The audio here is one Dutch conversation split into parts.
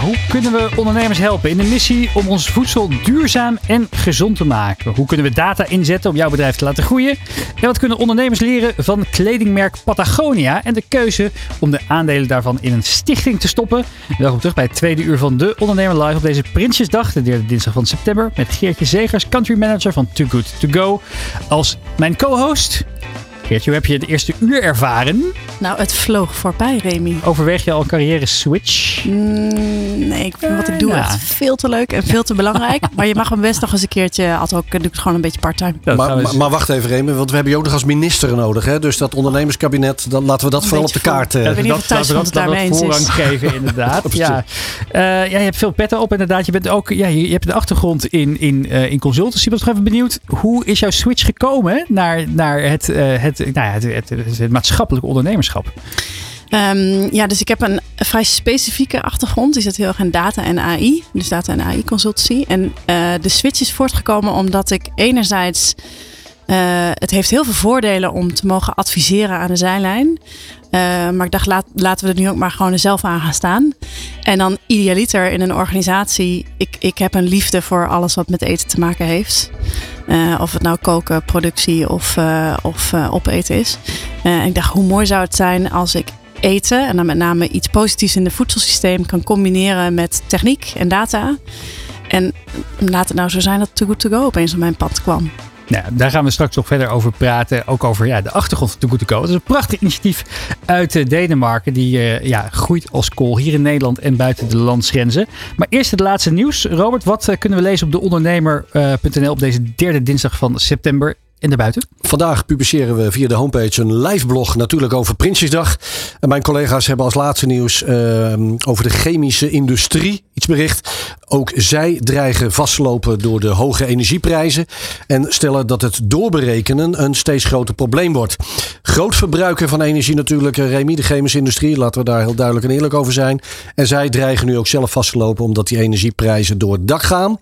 Hoe kunnen we ondernemers helpen in de missie om ons voedsel duurzaam en gezond te maken? Hoe kunnen we data inzetten om jouw bedrijf te laten groeien? En wat kunnen ondernemers leren van kledingmerk Patagonia en de keuze om de aandelen daarvan in een stichting te stoppen? Welkom terug bij het tweede uur van De Ondernemer Live op deze Prinsjesdag, de derde dinsdag van september, met Geertje Zegers, country manager van Too Good To Go, als mijn co-host. Geertje, hoe heb je het eerste uur ervaren? Nou, het vloog voorbij, Remy. Overweeg je al een carrière switch? Mm, nee, ik vind wat ik doe Ja. echt veel te leuk en veel te belangrijk. maar je mag hem best nog eens een keertje, had ook, doe ik het gewoon een beetje part-time. Maar, we maar, eens- maar wacht even, Remy, want we hebben je ook nog als minister nodig. Hè? Dus dat ondernemerskabinet, dan laten we dat Een vooral op de kaart. voor- eh, Ik weet niet of dat, Thijs dat, dat, het dat daarmee we eens voorrang is. geven, inderdaad. Ja. Eh, ja, je hebt veel petten op, inderdaad. Je, bent ook, ja, je, je hebt een achtergrond in, in, eh, in consultancy. Ik was nog even benieuwd, hoe is jouw switch gekomen naar, naar het, eh, het, nou ja, het, maatschappelijk ondernemerschap? Ehm, ja, dus ik heb een vrij specifieke achtergrond. Die zit heel erg in data en AI. Dus data en AI consultancy. En eh, de switch is voortgekomen omdat ik enerzijds... eh, het heeft heel veel voordelen om te mogen adviseren aan de zijlijn. Eh, maar ik dacht, laten we er nu ook maar gewoon zelf aan gaan staan. En dan idealiter in een organisatie. Ik, ik heb een liefde voor alles wat met eten te maken heeft. Eh, of het nou koken, productie of, of opeten is. En ik dacht, hoe mooi zou het zijn als ik eten, en dan met name iets positiefs in het voedselsysteem, kan combineren met techniek en data. En laat het nou zo zijn dat Too Good To Go opeens op mijn pad kwam. Nou, daar gaan we straks nog verder over praten. Ook over ja, de achtergrond van Too Good To Go. Het is een prachtig initiatief uit eh, Denemarken. Die eh, ja, groeit als kool hier in Nederland en buiten de landsgrenzen. Maar eerst het laatste nieuws. Robert, wat eh, kunnen we lezen op de ondernemer.nl op deze derde dinsdag van september Vandaag publiceren we via de homepage een live blog natuurlijk over Prinsjesdag. En mijn collega's hebben als laatste nieuws eh, over de chemische industrie iets bericht. Ook zij dreigen vastlopen door de hoge energieprijzen. En stellen dat het doorberekenen een steeds groter probleem wordt. Groot verbruiker van energie natuurlijk, eh, Remy, de chemische industrie. Laten we daar heel duidelijk en eerlijk over zijn. En zij dreigen nu ook zelf vast te lopen omdat die energieprijzen door het dak gaan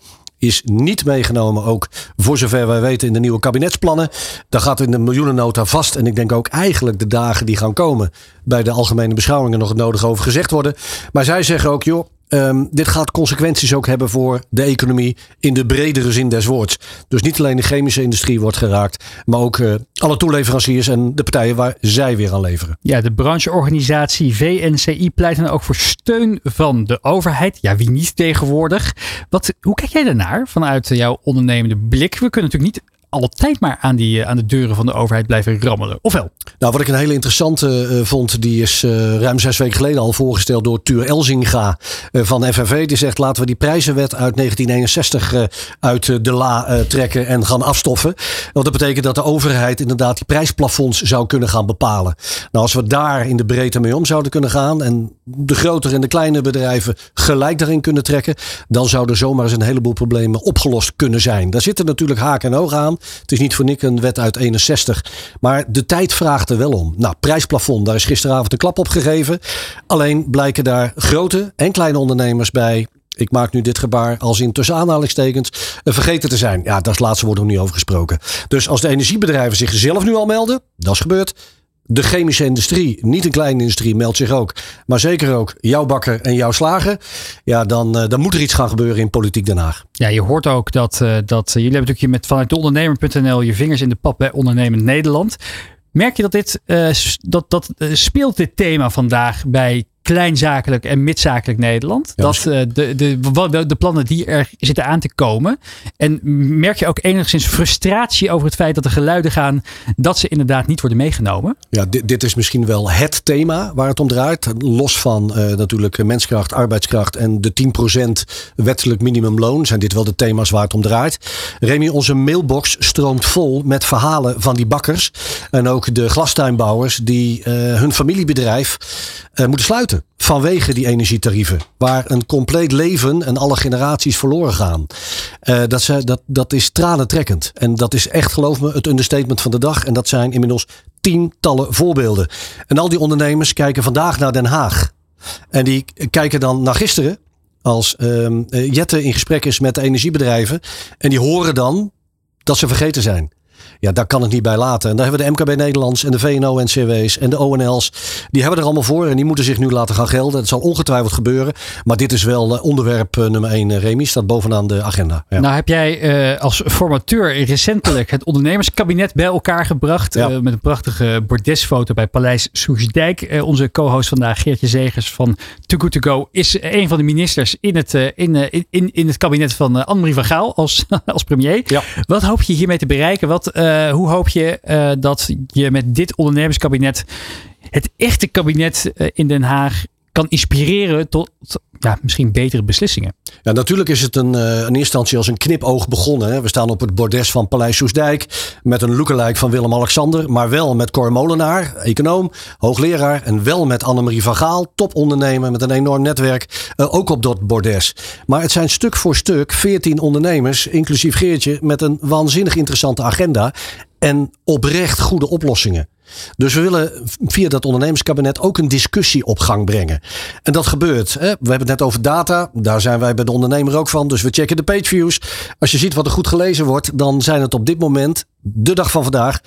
is niet meegenomen, ook voor zover wij weten, in de nieuwe kabinetsplannen. Daar gaat in de miljoenennota vast. En ik denk ook eigenlijk de dagen die gaan komen bij de algemene beschouwingen nog het nodig over gezegd worden. Maar zij zeggen ook, joh. Ehm, dit gaat consequenties ook hebben voor de economie in de bredere zin des woords. Dus niet alleen de chemische industrie wordt geraakt, maar ook eh, alle toeleveranciers en de partijen waar zij weer aan leveren. Ja, de brancheorganisatie VNCI pleit dan ook voor steun van de overheid. Ja, wie niet tegenwoordig. Wat, hoe kijk jij daarnaar vanuit jouw ondernemende blik? We kunnen natuurlijk niet altijd maar aan, die, eh, aan de deuren van de overheid blijven rammelen. Ofwel? Nou, wat ik een hele interessante eh, vond, die is eh, ruim zes weken geleden al voorgesteld door Tuur Elzinga van FNV. Die zegt laten we die prijzenwet uit 1961 eh, uit de la trekken en gaan afstoffen. Want dat betekent dat de overheid inderdaad die prijsplafonds zou kunnen gaan bepalen. Nou, als we daar in de breedte mee om zouden kunnen gaan en de grotere en de kleine bedrijven gelijk daarin kunnen trekken, dan zou er zomaar eens een heleboel problemen opgelost kunnen zijn. Daar zitten natuurlijk haken en ogen aan. Het is niet voor niks een wet uit 61. Maar de tijd vraagt er wel om. Nou, prijsplafond, daar is gisteravond een klap op gegeven. Alleen blijken daar grote en kleine ondernemers bij. Ik maak nu dit gebaar als in tussen aanhalingstekens eh, vergeten te zijn. Ja, dat is laatste woord nog niet over gesproken. Dus als de energiebedrijven zich zelf nu al melden, dat is gebeurd. De chemische industrie, niet een kleine industrie, meldt zich ook. Maar zeker ook jouw bakker en jouw slager. Ja, dan, eh, dan moet er iets gaan gebeuren in politiek Den Haag. Ja, je hoort ook dat, eh, dat jullie hebben natuurlijk met vanuit de ondernemer.nl je vingers in de pap bij Ondernemend Nederland. Merk je dat dit eh, dat, dat eh, speelt dit thema vandaag bij kleinzakelijk en midzakelijk Nederland? Ja, dat eh, de, de, de, de plannen die er zitten aan te komen. En merk je ook enigszins frustratie over het feit dat er geluiden gaan dat ze inderdaad niet worden meegenomen? Ja, dit, dit is misschien wel het thema waar het om draait. Los van eh, natuurlijk menskracht, arbeidskracht en de 10% wettelijk minimumloon. Zijn dit wel de thema's waar het om draait. Remy, onze mailbox stroomt vol met verhalen van die bakkers. En ook de glastuinbouwers die eh, hun familiebedrijf moeten sluiten. Vanwege die energietarieven. Waar een compleet leven en alle generaties verloren gaan. Eh, dat, ze, dat, dat is tranentrekkend. En dat is echt, geloof me, het understatement van de dag. En dat zijn inmiddels tientallen voorbeelden. En al die ondernemers kijken vandaag naar Den Haag. En die kijken dan naar gisteren. als ehm, eh, Jette in gesprek is met de energiebedrijven. En die horen dan dat ze vergeten zijn. Ja, daar kan het niet bij laten. En daar hebben we de MKB Nederlands en de VNO-NCW's en de ONL's. Die hebben er allemaal voor en die moeten zich nu laten gaan gelden. Het zal ongetwijfeld gebeuren. Maar dit is wel eh, onderwerp eh, nummer 1, Remy. Staat bovenaan de agenda. Ja. Nou heb jij uh, als formateur recentelijk het ondernemerskabinet bij elkaar gebracht. Ja. Uh, met een prachtige bordesfoto bij Paleis Soesdijk. Uh, onze co-host vandaag, Geertje Zegers van Too Good To Go, is een van de ministers in het, in, in, in het kabinet van Annemarie van Gaal als, als premier. Ja. Wat hoop je hiermee te bereiken? Wat, hoe hoop je uh, dat je met dit ondernemerskabinet het echte kabinet uh, in Den Haag kan inspireren tot ja, misschien betere beslissingen? Ja, natuurlijk is het een, uh, instantie als een knipoog begonnen. Hè. We staan op het bordes van Paleis Soesdijk met een lookalike van Willem-Alexander, maar wel met Cor Molenaar, econoom, hoogleraar en wel met Annemarie van Gaal, topondernemer met een enorm netwerk, uh, ook op dat bordes. Maar het zijn stuk voor stuk 14 ondernemers, inclusief Geertje, met een waanzinnig interessante agenda en oprecht goede oplossingen. Dus we willen via dat ondernemerskabinet ook een discussie op gang brengen. En dat gebeurt. Hè? We hebben het net over data. Daar zijn wij bij de ondernemer ook van. Dus we checken de pageviews. Als je ziet wat er goed gelezen wordt, dan zijn het op dit moment, de dag van vandaag,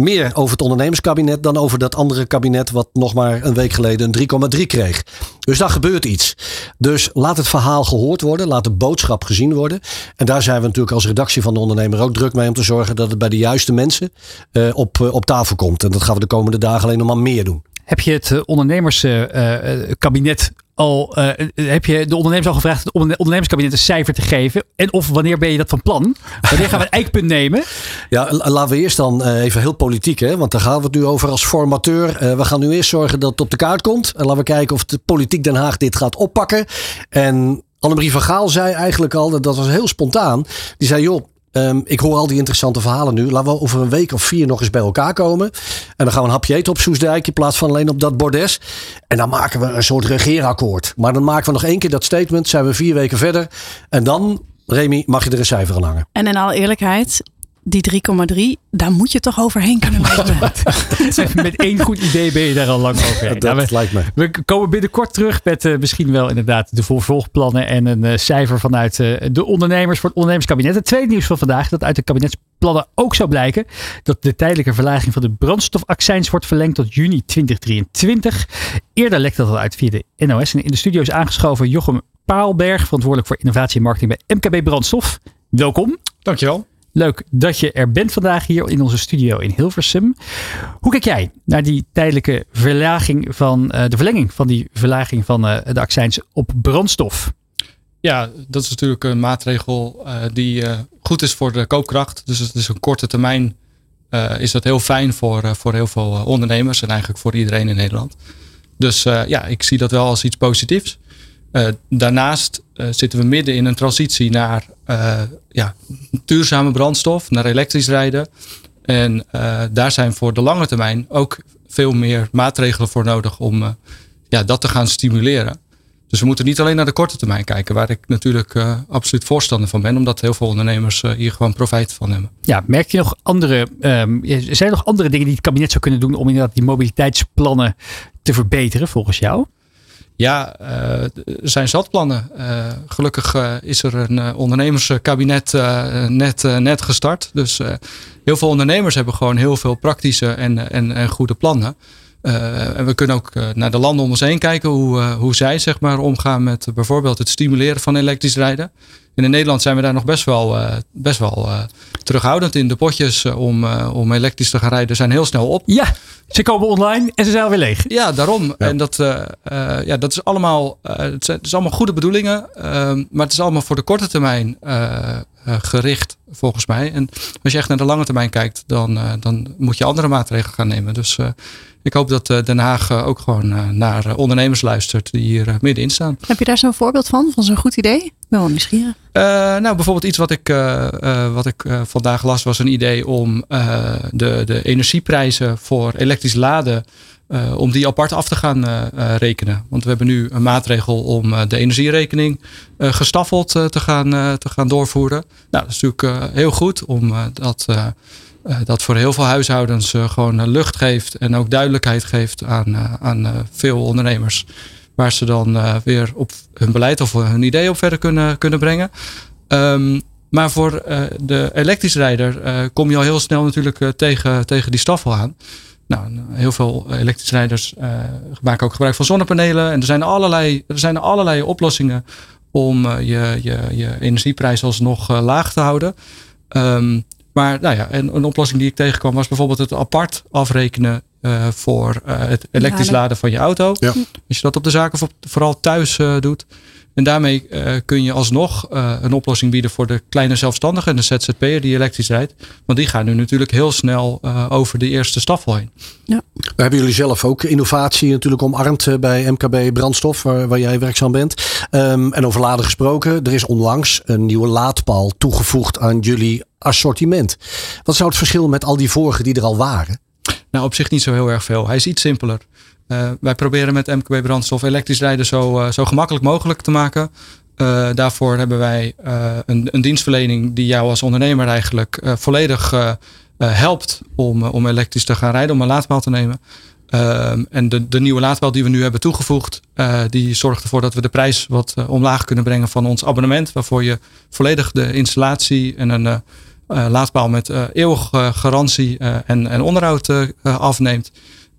meer over het ondernemerskabinet dan over dat andere kabinet wat nog maar een week geleden een 3,3 kreeg. Dus daar gebeurt iets. Dus laat het verhaal gehoord worden, laat de boodschap gezien worden. En daar zijn we natuurlijk als redactie van de ondernemer ook druk mee om te zorgen dat het bij de juiste mensen uh, op, uh, op tafel komt. En dat gaan we de komende dagen alleen nog maar meer doen. Heb je het ondernemerskabinet al, uh, heb je de ondernemers al gevraagd het ondernemerskabinet een cijfer te geven? En of wanneer ben je dat van plan? Wanneer gaan we een eikpunt nemen? Ja, laten we eerst dan uh, even heel politiek, hè? want daar gaan we het nu over als formateur. We gaan nu eerst zorgen dat het op de kaart komt. En laten we kijken of de politiek Den Haag dit gaat oppakken. En Annemarie van Gaal zei eigenlijk al, dat was heel spontaan. Die zei, joh, Um, ik hoor al die interessante verhalen nu. Laten we over een week of vier nog eens bij elkaar komen. En dan gaan we een hapje eten op Soesdijk in plaats van alleen op dat bordes. En dan maken we een soort regeerakkoord. Maar dan maken we nog één keer dat statement. Zijn we vier weken verder. En dan, Remy, mag je er een cijfer aan hangen. En in alle eerlijkheid, die 3,3, daar moet je toch overheen kunnen lopen. met één goed idee ben je daar al lang overheen. Dat nou, we, lijkt me. We komen binnenkort terug met uh, misschien wel inderdaad de vervolgplannen en een uh, cijfer vanuit uh, de ondernemers voor het ondernemerskabinet. Het tweede nieuws van vandaag, dat uit de kabinetsplannen ook zou blijken dat de tijdelijke verlaging van de brandstofaccijns wordt verlengd tot juni 2023. Eerder lekte dat al uit via de NOS. En in de studio is aangeschoven Jochem Paalberg, verantwoordelijk voor innovatie en marketing bij MKB Brandstof. Welkom. Dankjewel. Leuk dat je er bent vandaag hier in onze studio in Hilversum. Hoe kijk jij naar die tijdelijke verlaging van uh, de verlenging van die verlaging van uh, de accijns op brandstof? Ja, dat is natuurlijk een maatregel uh, die goed is voor de koopkracht. Dus het is een korte termijn. is dat heel fijn voor, voor heel veel ondernemers en eigenlijk voor iedereen in Nederland. Dus ja, ik zie dat wel als iets positiefs. Uh, daarnaast uh, zitten we midden in een transitie naar uh, ja, duurzame brandstof, naar elektrisch rijden. En daar zijn voor de lange termijn ook veel meer maatregelen voor nodig om ja, dat te gaan stimuleren. Dus we moeten niet alleen naar de korte termijn kijken, waar ik natuurlijk absoluut voorstander van ben, omdat heel veel ondernemers hier gewoon profijt van hebben. Ja, merk je nog andere, um, zijn er nog andere dingen die het kabinet zou kunnen doen om inderdaad die mobiliteitsplannen te verbeteren volgens jou? Ja, uh, er zijn zatplannen. Uh, gelukkig uh, is er een ondernemerskabinet net, net gestart. Dus heel veel ondernemers hebben gewoon heel veel praktische en, en, en goede plannen. en we kunnen ook naar de landen om ons heen kijken hoe, hoe zij zeg maar, omgaan met bijvoorbeeld het stimuleren van elektrisch rijden. En in Nederland zijn we daar nog best wel, best wel terughoudend in. De potjes om, om elektrisch te gaan rijden zijn heel snel op. Ja, ze komen online en ze zijn alweer leeg. Ja, daarom. Ja. En dat, uh, uh, ja, dat is allemaal, uh, het, zijn, het is allemaal goede bedoelingen. maar het is allemaal voor de korte termijn gericht, volgens mij. En als je echt naar de lange termijn kijkt, dan, dan moet je andere maatregelen gaan nemen. Dus ik hoop dat Den Haag ook gewoon naar ondernemers luistert die hier middenin staan. Heb je daar zo'n voorbeeld van, van zo'n goed idee? Ik ben wel nieuwsgierig. nou, bijvoorbeeld iets wat ik, wat ik vandaag las, was een idee om de, de energieprijzen voor elektrisch laden. Om die apart af te gaan rekenen. Want we hebben nu een maatregel om de energierekening gestaffeld te, gaan, te gaan doorvoeren. Nou, dat is natuurlijk heel goed om dat, dat voor heel veel huishoudens gewoon lucht geeft en ook duidelijkheid geeft aan, aan veel ondernemers. waar ze dan weer op hun beleid of hun idee op verder kunnen, kunnen brengen. Um, maar voor de elektrisch rijder kom je al heel snel natuurlijk tegen, tegen die stafel aan. Nou, heel veel elektrische rijders maken ook gebruik van zonnepanelen. En er zijn allerlei, er zijn allerlei oplossingen om je, je, je energieprijs alsnog laag te houden. Um, maar nou ja, een, een oplossing die ik tegenkwam was bijvoorbeeld het apart afrekenen voor het elektrisch laden van je auto. Ja. Als je dat op de zaken vooral thuis doet, en daarmee uh, kun je alsnog uh, een oplossing bieden voor de kleine zelfstandigen en de ZZP'er die elektrisch rijdt. Want die gaan nu natuurlijk heel snel uh, over de eerste stafel heen. Ja. Daar hebben jullie zelf ook innovatie natuurlijk omarmd bij MKB Brandstof, waar, waar jij werkzaam bent. Um, en over laden gesproken, er is onlangs een nieuwe laadpaal toegevoegd aan jullie assortiment. Wat zou het verschil met al die vorige die er al waren? Nou, op zich niet zo heel erg veel. Hij is iets simpeler. Uh, wij proberen met MKB brandstof elektrisch rijden zo, uh, zo gemakkelijk mogelijk te maken. Uh, daarvoor hebben wij een, een, dienstverlening die jou als ondernemer eigenlijk volledig helpt om, om elektrisch te gaan rijden, om een laadpaal te nemen. Ehm, en de, de nieuwe laadpaal die we nu hebben toegevoegd, die zorgt ervoor dat we de prijs wat omlaag kunnen brengen van ons abonnement. Waarvoor je volledig de installatie en een laadpaal met eeuwige garantie en, en onderhoud afneemt.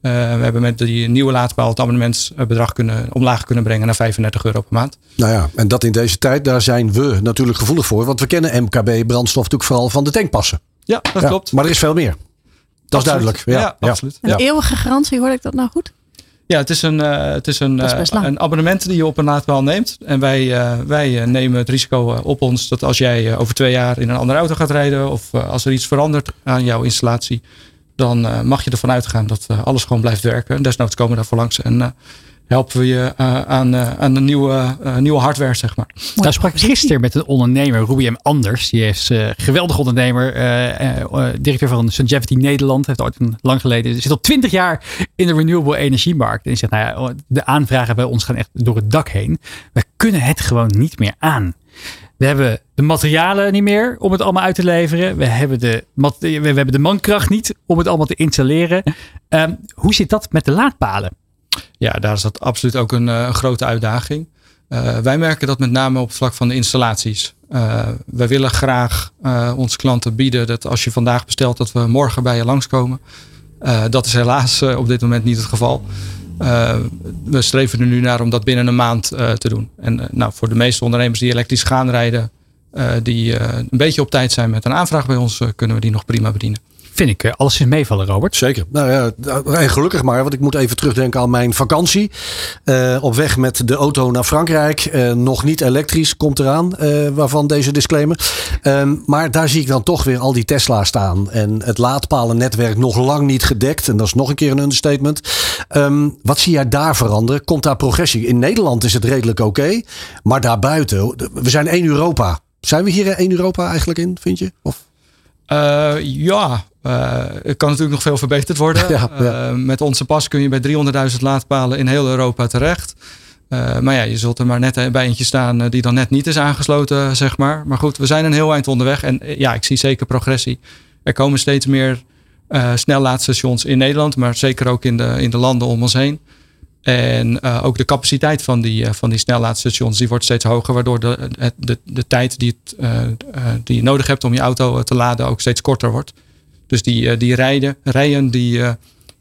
Uh, we hebben met die nieuwe laadpaal het abonnementsbedrag kunnen, omlaag kunnen brengen naar 35 euro per maand. Nou ja, en dat in deze tijd, daar zijn we natuurlijk gevoelig voor. Want we kennen MKB brandstof natuurlijk vooral van de tankpassen. Ja, dat ja, klopt. Maar er is veel meer. Dat absoluut. is duidelijk. Ja, ja absoluut. Een eeuwige garantie, hoor ik dat nou goed? Ja, het is een, uh, het is een, uh, een abonnement die je op een laadpaal neemt. En wij, uh, wij nemen het risico op ons dat als jij over twee jaar in een andere auto gaat rijden. of als er iets verandert aan jouw installatie dan mag je ervan uitgaan dat alles gewoon blijft werken. Desnoods komen we daarvoor langs en helpen we je aan, aan de nieuwe, nieuwe hardware, zeg maar. Nou sprak ik gisteren met een ondernemer, Ruby M. Anders. Die is geweldig ondernemer, directeur van Sungevity Nederland. Heeft ooit een, lang geleden, zit al twintig jaar in de renewable energiemarkt. En die zegt, nou ja, de aanvragen bij ons gaan echt door het dak heen. We kunnen het gewoon niet meer aan. We hebben de materialen niet meer om het allemaal uit te leveren. We hebben de, we hebben de mankracht niet om het allemaal te installeren. Um, hoe zit dat met de laadpalen? Ja, daar is dat absoluut ook een, eh, grote uitdaging. Uh, wij merken dat met name op het vlak van de installaties. Uh, wij willen graag onze klanten bieden dat als je vandaag bestelt, dat we morgen bij je langskomen. dat is helaas op dit moment niet het geval. We streven er nu naar om dat binnen een maand te doen. En nou, voor de meeste ondernemers die elektrisch gaan rijden, die een beetje op tijd zijn met een aanvraag bij ons, kunnen we die nog prima bedienen vind ik eh, alles is meevallen, Robert. Zeker. Nou ja, en gelukkig maar, want ik moet even terugdenken aan mijn vakantie. Uh, op weg met de auto naar Frankrijk. Uh, nog niet elektrisch, komt eraan, uh, waarvan deze disclaimer. Um, maar daar zie ik dan toch weer al die Tesla staan. En het laadpalennetwerk nog lang niet gedekt. En dat is nog een keer een understatement. Um, wat zie jij daar veranderen? Komt daar progressie? In Nederland is het redelijk oké. Okay, maar daarbuiten, we zijn één Europa. Zijn we hier één Europa eigenlijk in, vind je? Of? Uh, ja, uh, het kan natuurlijk nog veel verbeterd worden. Ja, ja. Uh, met onze pas kun je bij 300.000 laadpalen in heel Europa terecht. maar ja, je zult er maar net bij eentje staan die dan net niet is aangesloten, zeg maar. Maar goed, we zijn een heel eind onderweg. En ja, ik zie zeker progressie. Er komen steeds meer snellaadstations in Nederland, maar zeker ook in de, in de landen om ons heen. En ook de capaciteit van die, van die snellaadstations die wordt steeds hoger, waardoor de, de, de tijd die, het, die je nodig hebt om je auto te laden ook steeds korter wordt. Dus die, die rijden, rijen, die,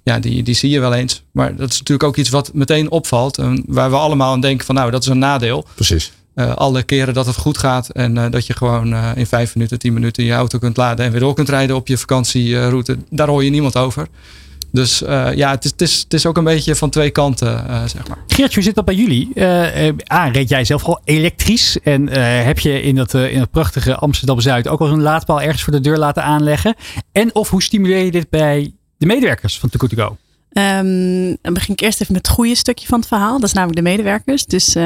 ja, die, die zie je wel eens. Maar dat is natuurlijk ook iets wat meteen opvalt. En waar we allemaal aan denken van nou, dat is een nadeel. Precies. alle keren dat het goed gaat en dat je gewoon in vijf minuten, tien minuten je auto kunt laden en weer door kunt rijden op je vakantieroute, daar hoor je niemand over. Dus uh, ja, het is, het, is, het is ook een beetje van twee kanten, uh, zeg maar. Geert, hoe zit dat bij jullie? Uh, reed jij zelf al elektrisch? En heb je in dat, in prachtige Amsterdam-Zuid ook al een laadpaal ergens voor de deur laten aanleggen? En of hoe stimuleer je dit bij de medewerkers van Too To Go? Um, dan begin ik eerst even met het goede stukje van het verhaal. Dat is namelijk de medewerkers. Dus uh,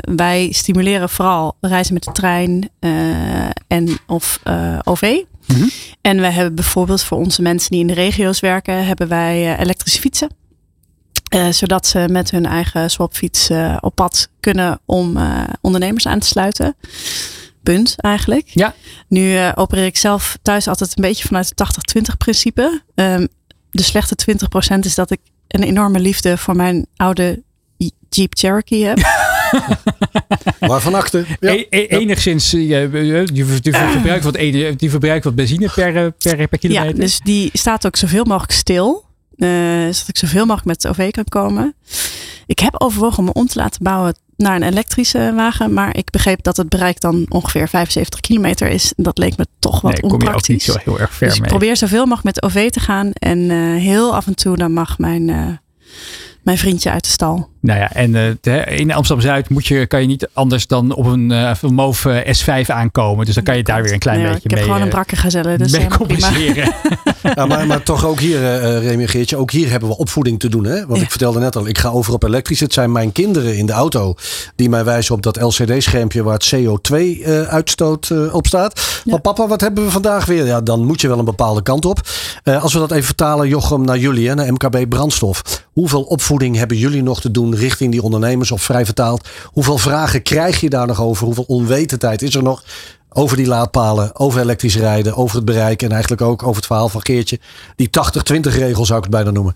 wij stimuleren vooral reizen met de trein uh, en of uh, OV. Mm -hmm. En we hebben bijvoorbeeld voor onze mensen die in de regio's werken, hebben wij elektrische fietsen. zodat ze met hun eigen swapfiets op pad kunnen om ondernemers aan te sluiten punt eigenlijk. Ja. Nu uh, opereer ik zelf thuis altijd een beetje vanuit het 80-20 principe. Um, de slechte 20% is dat ik een enorme liefde voor mijn oude Jeep Cherokee heb. Waarvan akte? Ja. E- e- enigszins, eh, je- die, die, verbruikt wat, die verbruikt wat benzine per, eh, per, per kilometer. Ja, dus die staat ook zoveel mogelijk stil. eh, zodat ik zoveel mogelijk met de OV kan komen. Ik heb overwogen om me om te laten bouwen naar een elektrische wagen. Maar ik begreep dat het bereik dan ongeveer 75 kilometer is. Dat leek me toch wat nee, kom je ook onpraktisch. niet zo heel erg ver dus ik mee. probeer zoveel mogelijk met OV te gaan. En eh, heel af en toe dan mag mijn, eh, mijn vriendje uit de stal. Nou ja, en eh, in Amsterdam-Zuid moet je, kan je niet anders dan op een, eh, een Move eh, S5 aankomen. Dus dan kan je daar weer een klein Nee, beetje ik heb mee, gewoon een eh, brakke gazelle. Dus mee compenseren. Ja, maar, maar toch ook hier, eh, eh, Remy Geertje, ook hier hebben we opvoeding te doen. Hè? Want Ja. ik vertelde net al, ik ga over op elektrisch. Het zijn mijn kinderen in de auto die mij wijzen op dat LCD-schermpje waar het CO2-uitstoot eh, op staat. Maar papa, wat hebben we vandaag weer? Ja, dan moet je wel een bepaalde kant op. Eh, als we dat even vertalen, Jochem, naar jullie, hè, naar MKB Brandstof. Hoeveel opvoeding hebben jullie nog te doen richting die ondernemers of vrij vertaald? Hoeveel vragen krijg je daar nog over? Hoeveel onwetendheid is er nog? Over die laadpalen, over elektrisch rijden, over het bereik en eigenlijk ook over het verhaal van Geertje. Die 80-20 regel zou ik het bijna noemen.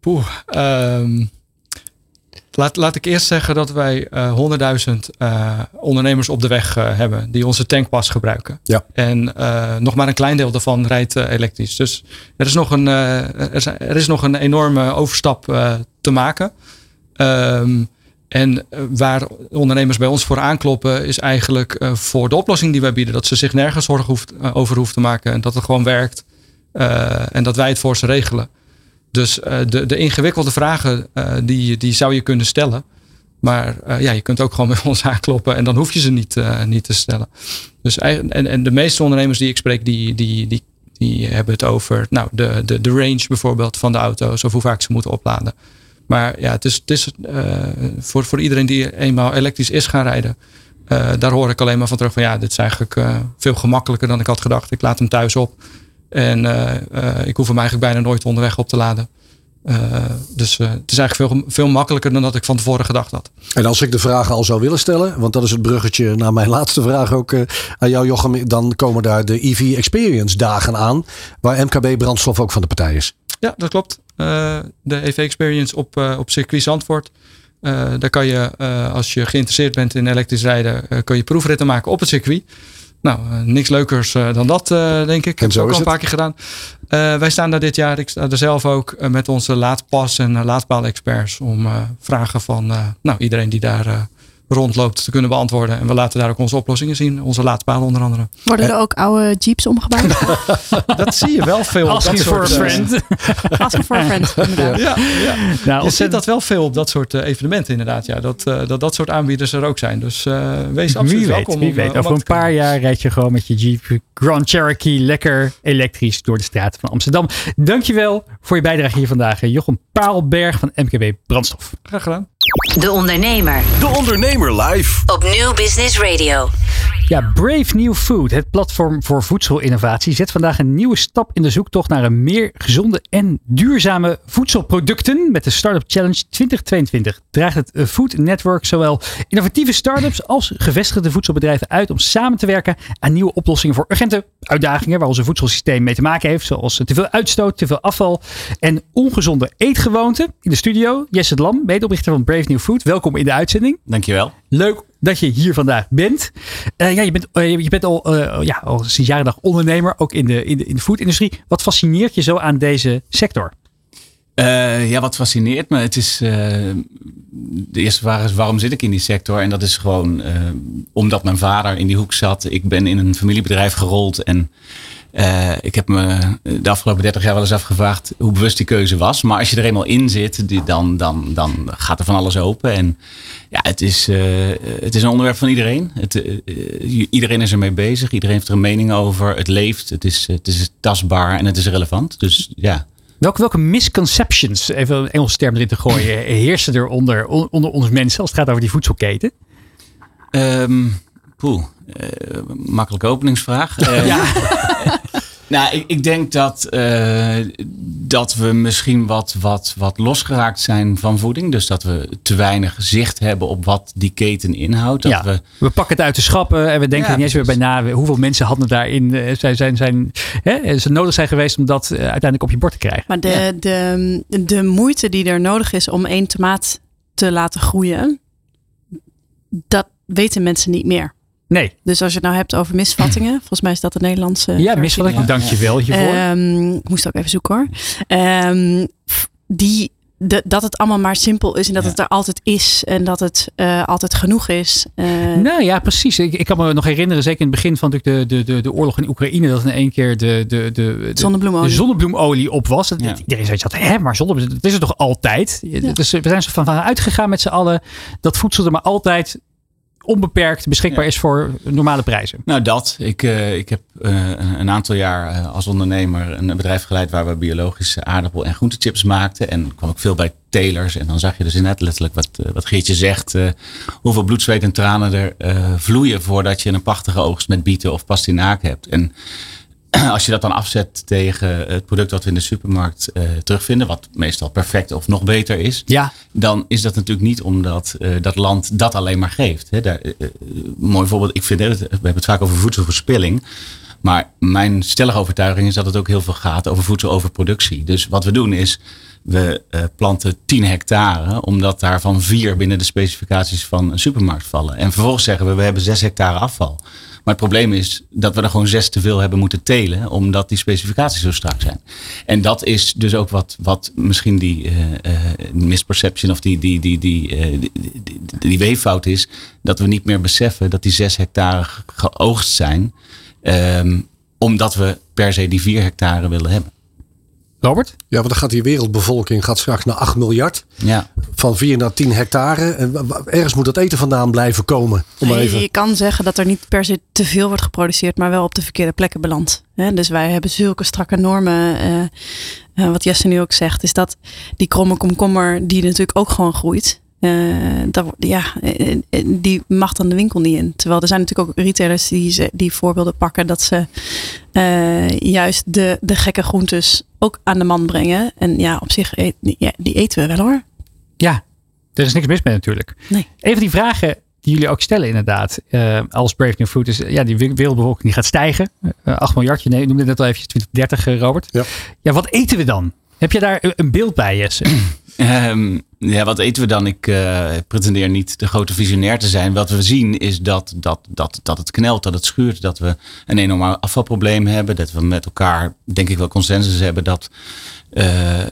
Poeh, ehm, laat, laat ik eerst zeggen dat wij eh 100.000 eh, ondernemers op de weg eh, hebben die onze tankpas gebruiken. Ja. En eh, nog maar een klein deel daarvan rijdt eh, elektrisch. Dus er is nog een, eh, er is, er is nog een enorme overstap eh, te maken. Ehm, en eh, waar ondernemers bij ons voor aankloppen, is eigenlijk eh, voor de oplossing die wij bieden. Dat ze zich nergens zorgen hoeft, eh, over hoeven te maken. En dat het gewoon werkt. En dat wij het voor ze regelen. Dus de, de ingewikkelde vragen, die, die zou je kunnen stellen. Maar ja, je kunt ook gewoon met ons aankloppen en dan hoef je ze niet, niet te stellen. Dus en, en de meeste ondernemers die ik spreek, die, die, die, die hebben het over nou, de, de, de range bijvoorbeeld van de auto's of hoe vaak ze moeten opladen. Maar ja, het is, het is eh, voor, voor iedereen die eenmaal elektrisch is gaan rijden. eh, daar hoor ik alleen maar van terug van ja, dit is eigenlijk eh, veel gemakkelijker dan ik had gedacht. Ik laat hem thuis op. En ik hoef hem eigenlijk bijna nooit onderweg op te laden. Dus het is eigenlijk veel, veel makkelijker dan dat ik van tevoren gedacht had. En als ik de vragen al zou willen stellen, want dat is het bruggetje naar mijn laatste vraag ook aan jou Jochem. Dan komen daar de EV Experience dagen aan, waar MKB Brandstof ook van de partij is. Ja, dat klopt. Eh, de EV Experience op, eh, op circuit Zandvoort. Eh, daar kan je, als je geïnteresseerd bent in elektrisch rijden, kun je proefritten maken op het circuit. Nou, niks leukers dan dat, denk ik. Ik heb zo het ook al een paar keer gedaan. Wij staan daar dit jaar, ik sta er zelf ook, met onze laadpas en laadpaal-experts om vragen van nou, iedereen die daar rondloopt te kunnen beantwoorden. En we laten daar ook onze oplossingen zien, onze laadpalen onder andere. Worden er ook oude jeeps omgebouwd? Dat zie je wel veel. Asking dat for soort, eh, friend. Asking for a friend, inderdaad. Ja, ja. Nou, Je ziet dat wel veel op dat soort eh, evenementen inderdaad. Ja. Dat, eh, dat dat soort aanbieders er ook zijn. Dus eh, wees absoluut Wie weet, welkom. wie om, weet. eh, Over een paar jaar rijd je gewoon met je Jeep Grand Cherokee lekker elektrisch door de straten van Amsterdam. Dankjewel voor je bijdrage hier vandaag. Jochem Paalberg van MKB Brandstof. Graag gedaan. De Ondernemer. De Ondernemer live. Op Nieuw Business Radio. Ja, Brave New Food, het platform voor voedselinnovatie, zet vandaag een nieuwe stap in de zoektocht naar een meer gezonde en duurzame voedselproducten. Met de Startup Challenge 2022 draagt het eh, Food Network zowel innovatieve startups als gevestigde voedselbedrijven uit om samen te werken aan nieuwe oplossingen voor urgente uitdagingen waar onze voedselsysteem mee te maken heeft. Zoals te veel uitstoot, te veel afval en ongezonde eetgewoonten. In de studio, Jesse Lam, medeoprichter van Brave New Food. Welkom in de uitzending. Dankjewel. Leuk dat je hier vandaag bent. Eh, ja, je bent, eh, je bent al, eh, ja, al sinds jaren dag ondernemer, ook in de, in de, in de foodindustrie. Wat fascineert je zo aan deze sector? Ja, wat fascineert me. Het is, de eerste vraag is waarom zit ik in die sector? En dat is gewoon omdat mijn vader in die hoek zat. Ik ben in een familiebedrijf gerold en eh, ik heb me de afgelopen 30 jaar wel eens afgevraagd hoe bewust die keuze was. Maar als je er eenmaal in zit, die, dan, dan, dan gaat er van alles open. En ja, het is, eh, het is een onderwerp van iedereen. Het, eh, iedereen is ermee bezig. Iedereen heeft er een mening over. Het leeft. Het is, het is tastbaar en het is relevant. Dus ja. Welke, welke misconceptions, even een Engelse term erin te gooien, heersen er onder, onder ons mensen als het gaat over die voedselketen? Ehm poeh, eh, makkelijke openingsvraag. Eh, Ja. nou, ik, ik denk dat, eh, dat we misschien wat, wat, wat losgeraakt zijn van voeding. Dus dat we te weinig zicht hebben op wat die keten inhoudt. Dat ja, we, we pakken het uit de schappen en we denken Ja, er niet eens meer bij na. Hoeveel mensen hadden daarin zijn, zijn, zijn, hè, ze nodig zijn geweest om dat uiteindelijk op je bord te krijgen? Maar de, de, de moeite die er nodig is om één tomaat te laten groeien, dat weten mensen niet meer. Nee. Dus als je het nou hebt over misvattingen, volgens mij is dat de Nederlandse. Ja, versie. misvatting. Dank je wel hiervoor. Ehm, ik moest ook even zoeken hoor. Ehm, die, de, dat het allemaal maar simpel is en dat Ja. het er altijd is en dat het eh, altijd genoeg is. Eh, Nou ja, precies. Ik, ik kan me nog herinneren, zeker in het begin van de, de, de, de, de oorlog in Oekraïne, dat in één keer de, de, de, de, Zonnebloemolie. de zonnebloemolie op was. Dat, Ja. Iedereen zei dat, hè, maar zonnebloem, dat is er toch altijd? Dus we zijn er van, van uitgegaan met z'n allen dat voedsel er maar altijd onbeperkt beschikbaar Ja. is voor normale prijzen. Nou, dat. Ik, eh, ik heb eh, een, aantal jaar eh, als ondernemer een bedrijf geleid waar we biologische aardappel- en groentechips maakten. En kwam ook veel bij telers. En dan zag je dus inderdaad letterlijk wat, wat Geertje zegt. hoeveel bloed, zweet en tranen er vloeien voordat je een prachtige oogst met bieten of pastinaak hebt. En als je dat dan afzet tegen het product wat we in de supermarkt eh, terugvinden, wat meestal perfect of nog beter is, Ja, dan is dat natuurlijk niet omdat eh, dat land dat alleen maar geeft. Hè. Daar, eh, mooi voorbeeld, ik vind we hebben het vaak over voedselverspilling. Maar mijn stellige overtuiging is dat het ook heel veel gaat over voedseloverproductie. Dus wat we doen is, we planten 10 hectare, omdat daarvan vier binnen de specificaties van een supermarkt vallen. En vervolgens zeggen we, we hebben 6 hectare afval. Maar het probleem is dat we er gewoon zes te veel hebben moeten telen, omdat die specificaties zo strak zijn. En dat is dus ook wat, wat misschien die eh, eh, misperception of die, die, die, die, eh, die, die, die weeffout is, dat we niet meer beseffen dat die zes hectare ge- geoogst zijn, ehm, omdat we per se die vier hectare willen hebben. Robert? Ja, want dan gaat die wereldbevolking gaat straks naar 8 miljard. Ja. Van 4 naar 10 hectare. En ergens moet dat eten vandaan blijven komen. Om even... je kan zeggen dat er niet per se te veel wordt geproduceerd, maar wel op de verkeerde plekken belandt. Hè? Dus wij hebben zulke strakke normen. eh, eh, wat Jesse nu ook zegt, is dat die kromme komkommer, die natuurlijk ook gewoon groeit. Eh, dat, ja, eh, eh, die mag dan de winkel niet in. Terwijl er zijn natuurlijk ook retailers die, ze- die voorbeelden pakken dat ze eh, juist de, de gekke groentes ook aan de man brengen. En ja, op zich, eet, ja, die eten we wel hoor. Ja, er is niks mis mee natuurlijk. Nee. Een van die vragen die jullie ook stellen inderdaad, eh, als Brave New Food is, ja, die we- wereldbevolking die gaat stijgen. Eh 8 miljard, je nee, noemde het net al eventjes 2030, eh, Robert. Ja. ja, wat eten we dan? Heb je daar een- beeld bij, Jesse? Ehm, ja, wat eten we dan? Ik eh, pretendeer niet de grote visionair te zijn. Wat we zien is dat, dat, dat, dat het knelt, dat het schuurt, dat we een enorm afvalprobleem hebben. Dat we met elkaar, denk ik wel, consensus hebben dat eh, eh,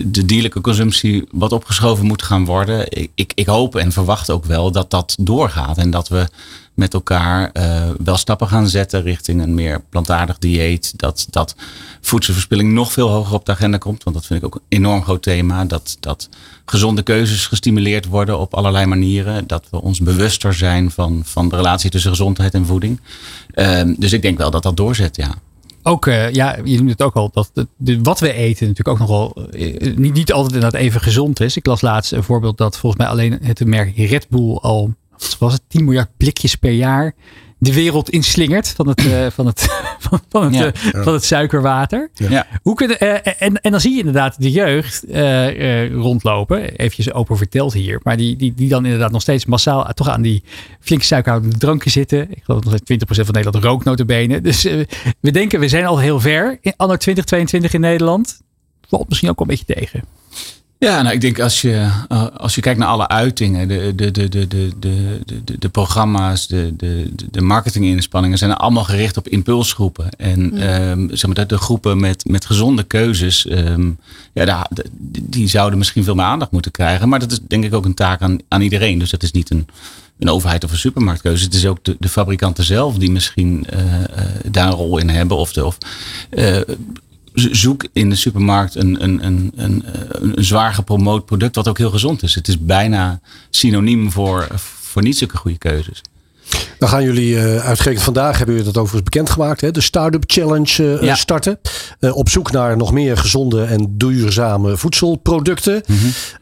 de dierlijke consumptie wat opgeschoven moet gaan worden. Ik, ik, ik hoop en verwacht ook wel dat dat doorgaat en dat we met elkaar eh, wel stappen gaan zetten richting een meer plantaardig dieet. Dat, dat voedselverspilling nog veel hoger op de agenda komt. Want dat vind ik ook een enorm groot thema. Dat, dat gezonde keuzes gestimuleerd worden op allerlei manieren. Dat we ons bewuster zijn van, van de relatie tussen gezondheid en voeding. Ehm, dus ik denk wel dat dat doorzet, ja. Ook, eh, ja, je noemde het ook al, dat wat we eten natuurlijk ook nogal eh, niet, niet altijd inderdaad even gezond is. Ik las laatst een voorbeeld dat volgens mij alleen het merk Red Bull al, was het, 10 miljard blikjes per jaar de wereld inslingert van het, eh, van het, van, van het, Ja. eh, van het suikerwater. ja. Hoe kunnen, eh, en, en dan zie je inderdaad de jeugd eh, eh, rondlopen. Eventjes open verteld hier. Maar die, die, die dan inderdaad nog steeds massaal toch aan die flinke suikerhoudende dranken zitten. Ik geloof dat nog steeds 20% van Nederland rookt notabene. Dus we denken we zijn al heel ver in anno 2022 in Nederland. Valt misschien ook wel een beetje tegen. Ja, nou, ik denk als je, eh, als je kijkt naar alle uitingen, de, de, de, de, de, de, de programma's, de, de, de marketinginspanningen zijn allemaal gericht op impulsgroepen. En ehm, zeg maar, dat de groepen met, met gezonde keuzes, ehm, ja, die zouden misschien veel meer aandacht moeten krijgen. Maar dat is denk ik ook een taak aan, aan iedereen. Dus dat is niet een, een overheid of een supermarktkeuze. Het is ook de, de fabrikanten zelf die misschien eh, eh, daar een rol in hebben. Of, de, of zoek in de supermarkt een, een, een, een, een, een zwaar gepromoot product wat ook heel gezond is. Het is bijna synoniem voor, voor niet zulke goede keuzes. Dan gaan jullie uh, uitgerekend vandaag, hebben jullie dat overigens bekendgemaakt, hè, de Startup Challenge Ja. starten. Uh, op zoek naar nog meer gezonde en duurzame voedselproducten.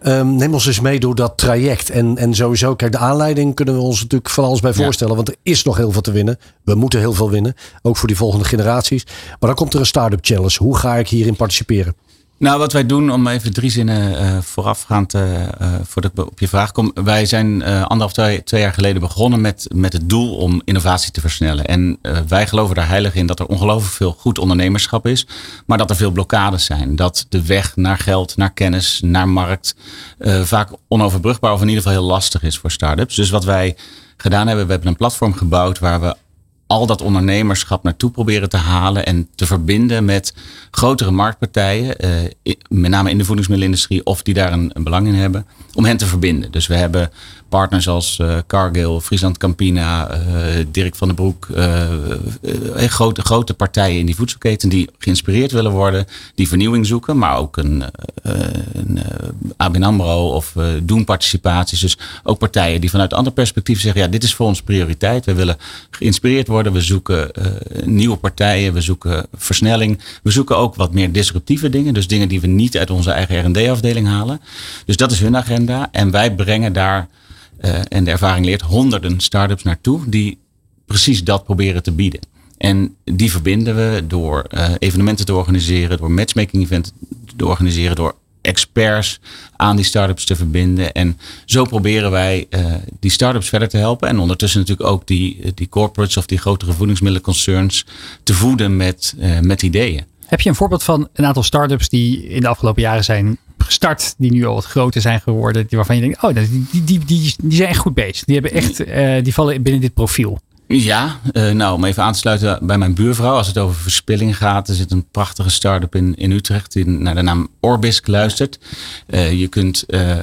Um, neem ons eens mee door dat traject. En, en sowieso, kijk, de aanleiding kunnen we ons natuurlijk van alles bij Ja. voorstellen. Want er is nog heel veel te winnen. We moeten heel veel winnen. Ook voor die volgende generaties. Maar dan komt er een Startup Challenge. Hoe ga ik hierin participeren? Nou, wat wij doen, om even drie zinnen uh, voorafgaand uh, voordat ik op je vraag kom. Wij zijn anderhalf, twee, jaar geleden begonnen met, met het doel om innovatie te versnellen. En wij geloven daar heilig in dat er ongelooflijk veel goed ondernemerschap is. Maar dat er veel blokkades zijn. Dat de weg naar geld, naar kennis, naar markt vaak onoverbrugbaar of in ieder geval heel lastig is voor start-ups. Dus wat wij gedaan hebben, we hebben een platform gebouwd waar we al dat ondernemerschap naartoe proberen te halen en te verbinden met grotere marktpartijen, eh, met name in de voedingsmiddelenindustrie, of die daar een, een, belang in hebben, om hen te verbinden. Dus we hebben partners als uh, Cargill, Friesland Campina, uh, Dirk van den Broek, grote, grote partijen in die voedselketen die geïnspireerd willen worden, die vernieuwing zoeken, maar ook een, een ABN AMRO of doen participaties. Dus ook partijen die vanuit ander perspectief zeggen, ja, dit is voor ons prioriteit. We willen geïnspireerd worden we zoeken nieuwe partijen, we zoeken versnelling. We zoeken ook wat meer disruptieve dingen. Dus dingen die we niet uit onze eigen R&D-afdeling halen. Dus dat is hun agenda. En wij brengen daar, uh, en de ervaring leert, honderden start-ups naartoe die precies dat proberen te bieden. En die verbinden we door uh, evenementen te organiseren, door matchmaking events te organiseren, door experts aan die start-ups te verbinden. En zo proberen wij uh, die start-ups verder te helpen. En ondertussen natuurlijk ook die, die corporates of die grotere voedingsmiddelenconcerns te voeden met, met ideeën. Heb je een voorbeeld van een aantal start-ups die in de afgelopen jaren zijn gestart, die nu al wat groter zijn geworden, die waarvan je denkt, oh, die, die, die, die, zijn echt goed bezig. Die hebben echt, uh, die vallen binnen dit profiel. Ja, uh, nou om even aan te sluiten bij mijn buurvrouw. Als het over verspilling gaat. Er zit een prachtige start-up in, in Utrecht die naar de naam Orbisk luistert. Uh, je kunt uh,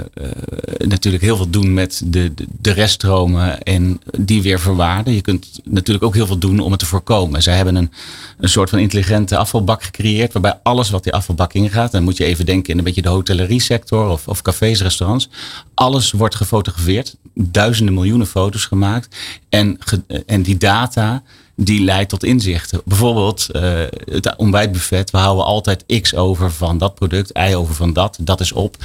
natuurlijk heel veel doen met de, de, reststromen en die weer verwaarden. Je kunt natuurlijk ook heel veel doen om het te voorkomen. Zij hebben een, een soort van intelligente afvalbak gecreëerd. Waarbij alles wat die afvalbak ingaat. Dan moet je even denken in een beetje de hotellerie sector of, of cafés, restaurants. Alles wordt gefotografeerd. Duizenden miljoenen foto's gemaakt. En die data die leidt tot inzichten. Bijvoorbeeld uh, het ontbijtbuffet. We houden altijd X over van dat product, Y over van dat. Dat is op.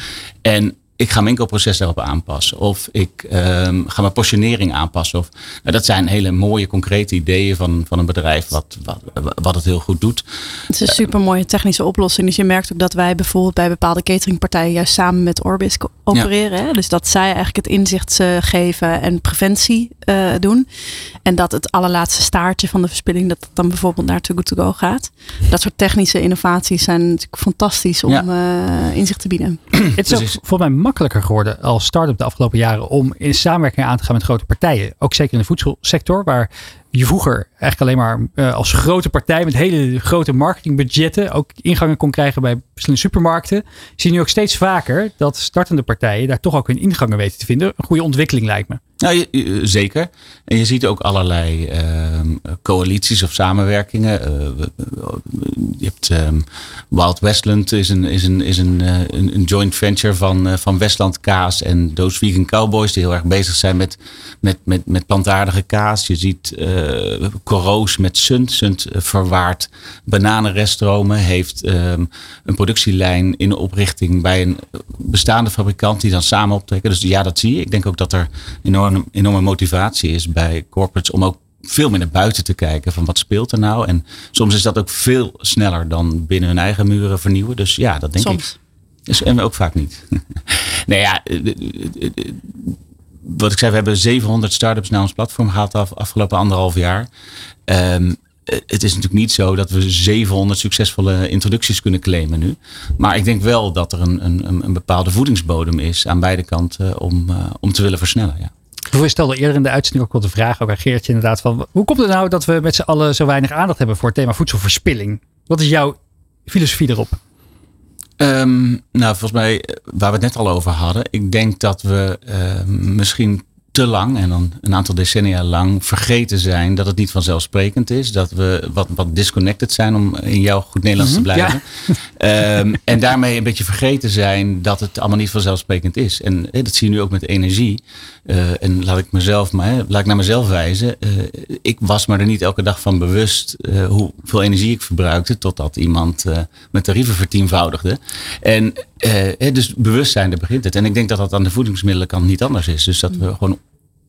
En ik ga mijn inkoopproces daarop aanpassen. Of ik um, ga mijn positionering aanpassen. Of, nou, dat zijn hele mooie, concrete ideeën van, van een bedrijf wat, wat, wat het heel goed doet. Het is een super mooie technische oplossing. Dus je merkt ook dat wij bijvoorbeeld bij bepaalde cateringpartijen juist samen met Orbis opereren. Ja. Dus dat zij eigenlijk het inzicht uh, geven en preventie uh, doen. En dat het allerlaatste staartje van de verspilling, dat dan bijvoorbeeld naar Too Good To Go gaat. Dat soort technische innovaties zijn natuurlijk fantastisch om ja. uh, inzicht te bieden. Het is ook volgens mij makkelijker geworden als start-up de afgelopen jaren om in samenwerking aan te gaan met grote partijen. Ook zeker in de voedselsector, waar je vroeger eigenlijk alleen maar uh, als grote partij met hele grote marketingbudgetten ook ingangen kon krijgen bij verschillende supermarkten. Zie je nu ook steeds vaker dat startende partijen daar toch ook hun ingangen weten te vinden. Een goede ontwikkeling lijkt me. Nou, zeker. En je ziet ook allerlei uh, coalities of samenwerkingen. Uh, je hebt um, Wild Westland is een, is een, is een, uh, een, joint venture van, van Westland Kaas en Those Vegan Cowboys die heel erg bezig zijn met, met, met, met plantaardige kaas. Je ziet Coroos met Sunt. Sunt verwaart bananenreststromen. Heeft um, een productielijn in oprichting bij een bestaande fabrikant die dan samen optrekken. Dus ja, dat zie je. Ik denk ook dat er enorm enorme, enorme motivatie is bij corporates om ook veel meer naar buiten te kijken van wat speelt er nou. En soms is dat ook veel sneller dan binnen hun eigen muren vernieuwen. Dus ja, dat denk soms. ik. Dus, en ook vaak niet. nou ja, eh, eh, eh, wat ik zei, we hebben 700 start-ups naar ons platform gehad af, afgelopen anderhalf jaar. Um, het is natuurlijk niet zo dat we 700 succesvolle introducties kunnen claimen nu. Maar ik denk wel dat er een, een, een bepaalde voedingsbodem is aan beide kanten om, uh, om te willen versnellen. Ja. We stelden eerder in de uitzending ook wel de vraag, ook aan Geertje inderdaad, van hoe komt het nou dat we met z'n allen zo weinig aandacht hebben voor het thema voedselverspilling? Wat is jouw filosofie erop? Um, nou, volgens mij, waar we het net al over hadden, ik denk dat we uh, misschien te lang en dan een aantal decennia lang vergeten zijn dat het niet vanzelfsprekend is. Dat we wat, wat disconnected zijn om in jouw goed Nederlands te blijven. Ja. Um, en daarmee een beetje vergeten zijn dat het allemaal niet vanzelfsprekend is. En dat zie je nu ook met energie. Uh, en laat ik mezelf maar, laat ik naar mezelf wijzen. Uh, ik was me er niet elke dag van bewust uh, hoeveel energie ik verbruikte. Totdat iemand mijn tarieven vertienvoudigde. En dus bewustzijn, daar begint het. En ik denk dat dat aan de voedingsmiddelkant niet anders is. Dus dat we gewoon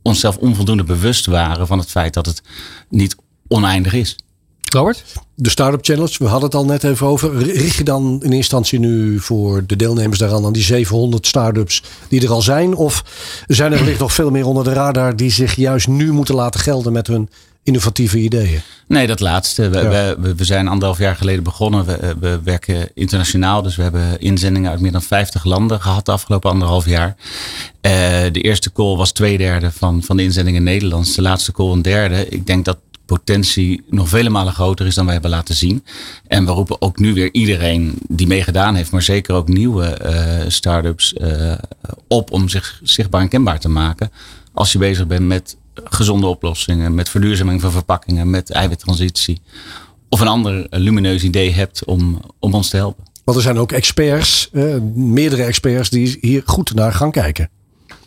onszelf onvoldoende bewust waren van het feit dat het niet oneindig is. Robert? De Startup Challenge, we hadden het al net even over. Richt je dan in instantie nu voor de deelnemers daaraan aan die 700 startups die er al zijn? Of zijn er wellicht nog veel meer onder de radar die zich juist nu moeten laten gelden met hun innovatieve ideeën? Nee, dat laatste. We, Ja. we, we zijn anderhalf jaar geleden begonnen. We, we werken internationaal, dus we hebben inzendingen uit meer dan 50 landen gehad de afgelopen anderhalf jaar. Eh, de eerste call was twee derde van, van de inzendingen Nederlands. De laatste call een derde. Ik denk dat potentie nog vele malen groter is dan wij hebben laten zien. En we roepen ook nu weer iedereen die meegedaan heeft, maar zeker ook nieuwe eh start-ups eh, op om zich zichtbaar en kenbaar te maken. Als je bezig bent met gezonde oplossingen, met verduurzaming van verpakkingen, met eiwittransitie. Of een ander lumineus idee hebt om, om ons te helpen. Want er zijn ook experts, eh, meerdere experts, die hier goed naar gaan kijken.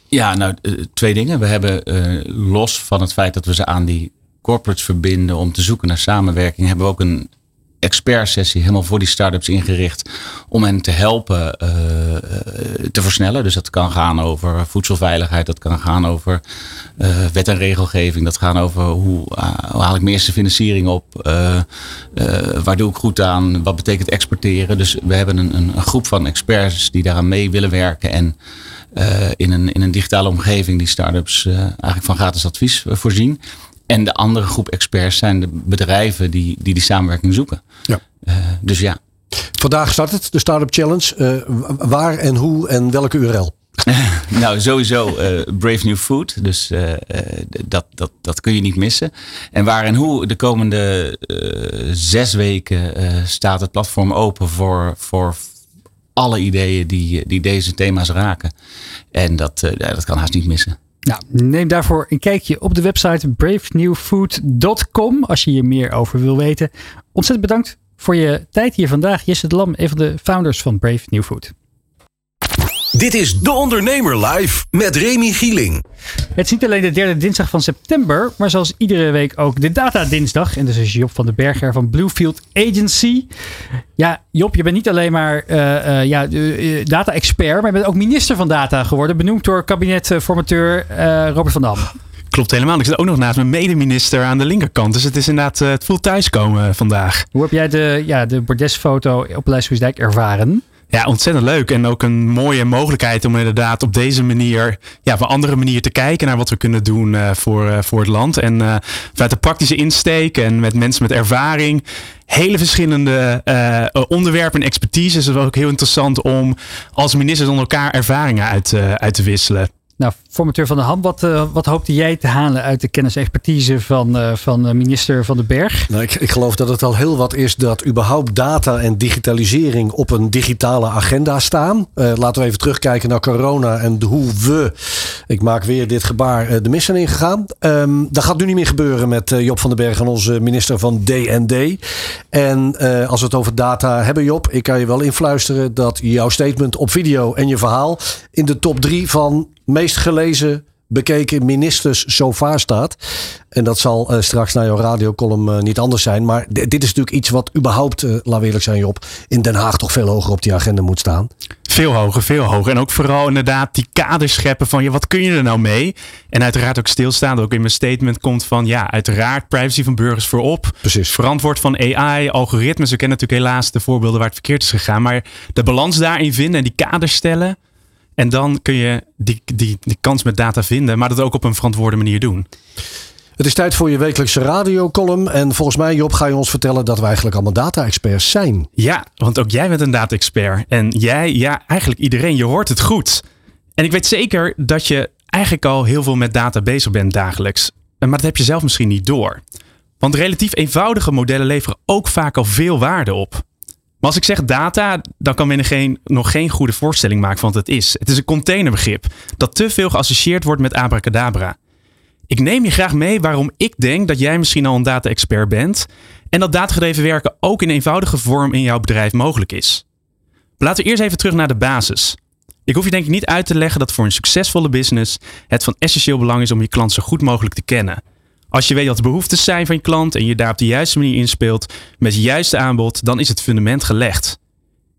Ja, nou, twee dingen. We hebben eh, los van het feit dat we ze aan die corporates verbinden om te zoeken naar samenwerking, hebben we ook een expertsessie helemaal voor die start-ups ingericht om hen te helpen eh, eh, te versnellen. Dus dat kan gaan over voedselveiligheid, dat kan gaan over eh, wet en regelgeving, dat gaat over hoe, haal ik mijn eerste financiering op, waar doe ik goed aan, wat betekent exporteren. Dus we hebben een, een, groep van experts die daaraan mee willen werken en in, een, in een digitale omgeving die start-ups eigenlijk van gratis advies voorzien. En de andere groep experts zijn de bedrijven die die, die samenwerking zoeken. Ja. Eh, dus ja, Vandaag start het, de Startup Challenge. Eh, waar en hoe en welke URL? nou sowieso eh, Brave New Food. Dus dat, dat, dat kun je niet missen. En waar en hoe de komende zes weken staat het platform open voor, voor alle ideeën die, die deze thema's raken. En dat, dat kan haast niet missen. Nou, neem daarvoor een kijkje op de website bravenewfood.com als je hier meer over wil weten. Ontzettend bedankt voor je tijd hier vandaag. Jesse de Lam, een van de founders van Brave New Food. Dit is De Ondernemer Live met Remy Gieling. Het is niet alleen de derde dinsdag van september, maar zoals iedere week ook de Data Dinsdag. En dus is Job van den Berger van Bluefield Agency. Ja, Job, je bent niet alleen maar eh, eh, ja, eh, data-expert, maar je bent ook minister van data geworden. Benoemd door kabinetformateur eh Robert van Dam. Klopt helemaal. Ik zit ook nog naast mijn medeminister aan de linkerkant. Dus het is inderdaad, het voelt thuiskomen vandaag. Hoe heb jij de, ja, de bordesfoto op Leijswiesdijk ervaren? Ja, ontzettend leuk. En ook een mooie mogelijkheid om inderdaad op deze manier, ja, op een andere manier te kijken naar wat we kunnen doen eh, voor, eh, voor het land. En eh, vanuit de praktische insteek en met mensen met ervaring. Hele verschillende onderwerpen en expertise. Dus het was ook heel interessant om als ministers onder elkaar ervaringen uit, uit te wisselen. Nou, formateur van de Ham, wat, eh, wat hoopte jij te halen uit de kennis en expertise van, eh, van eh, minister Van den Berg? Nou, ik, ik geloof dat het al heel wat is dat überhaupt data en digitalisering op een digitale agenda staan. Laten we even terugkijken naar corona en hoe we, ik maak weer dit gebaar, de mis zijn ingegaan. Ehm, dat gaat nu niet meer gebeuren met Job van den Berg en onze minister van DND. En als we het over data hebben, Job, ik kan je wel influisteren dat jouw statement op video en je verhaal in de top drie van meest gelezen bekeken ministers zo vaar staat. En dat zal eh, straks naar jouw radiocolumn eh, niet anders zijn. Maar dit is natuurlijk iets wat überhaupt, laat we eerlijk zijn Job, in Den Haag toch veel hoger op die agenda moet staan. Veel hoger, veel hoger. En ook vooral inderdaad die kaders scheppen van ja, wat kun je er nou mee? En uiteraard ook stilstaan. Ook in mijn statement komt van ja, uiteraard privacy van burgers voorop. Precies. Verantwoord van AI, algoritmes. We kennen natuurlijk helaas de voorbeelden waar het verkeerd is gegaan. Maar de balans daarin vinden en die kaders stellen. En dan kun je die, die, die kans met data vinden, maar dat ook op een verantwoorde manier doen. Het is tijd voor je wekelijkse radiocolumn. En volgens mij, Job, ga je ons vertellen dat we eigenlijk allemaal data-experts zijn. Ja, want ook jij bent een data-expert. En jij, ja, eigenlijk iedereen, je hoort het goed. En ik weet zeker dat je eigenlijk al heel veel met data bezig bent dagelijks. Maar dat heb je zelf misschien niet door. Want relatief eenvoudige modellen leveren ook vaak al veel waarde op. Maar als ik zeg data, dan kan men geen, nog geen goede voorstelling maken van wat het is. Het is een containerbegrip dat te veel geassocieerd wordt met abracadabra. Ik neem je graag mee waarom ik denk dat jij misschien al een data-expert bent en dat datagedreven werken ook in eenvoudige vorm in jouw bedrijf mogelijk is. Laten we eerst even terug naar de basis. Ik hoef je denk ik niet uit te leggen dat voor een succesvolle business het van essentieel belang is om je klant zo goed mogelijk te kennen. Als je weet wat de behoeftes zijn van je klant en je daar op de juiste manier inspeelt met het juiste aanbod, dan is het fundament gelegd.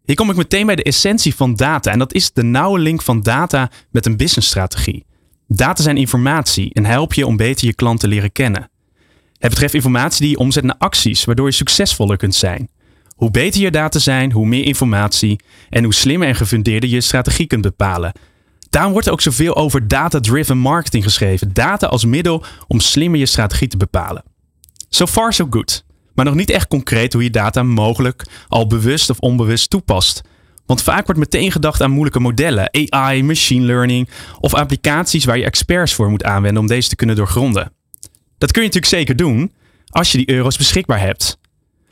Hier kom ik meteen bij de essentie van data en dat is de nauwe link van data met een businessstrategie. Data zijn informatie en help je om beter je klant te leren kennen. Het betreft informatie die je omzet naar acties, waardoor je succesvoller kunt zijn. Hoe beter je data zijn, hoe meer informatie en hoe slimmer en gefundeerder je strategie kunt bepalen. Daarom wordt er ook zoveel over data-driven marketing geschreven. Data als middel om slimmer je strategie te bepalen. So far so good. Maar nog niet echt concreet hoe je data mogelijk al bewust of onbewust toepast. Want vaak wordt meteen gedacht aan moeilijke modellen, AI, machine learning of applicaties waar je experts voor moet aanwenden om deze te kunnen doorgronden. Dat kun je natuurlijk zeker doen als je die euro's beschikbaar hebt.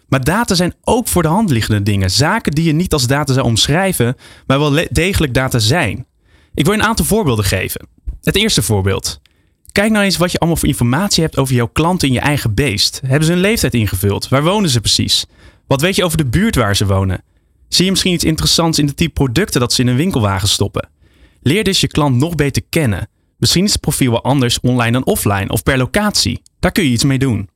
Maar data zijn ook voor de hand liggende dingen. Zaken die je niet als data zou omschrijven, maar wel degelijk data zijn. Ik wil een aantal voorbeelden geven. Het eerste voorbeeld. Kijk nou eens wat je allemaal voor informatie hebt over jouw klanten in je eigen beest. Hebben ze een leeftijd ingevuld? Waar wonen ze precies? Wat weet je over de buurt waar ze wonen? Zie je misschien iets interessants in de type producten dat ze in een winkelwagen stoppen? Leer dus je klant nog beter kennen. Misschien is het profiel wel anders online dan offline of per locatie. Daar kun je iets mee doen.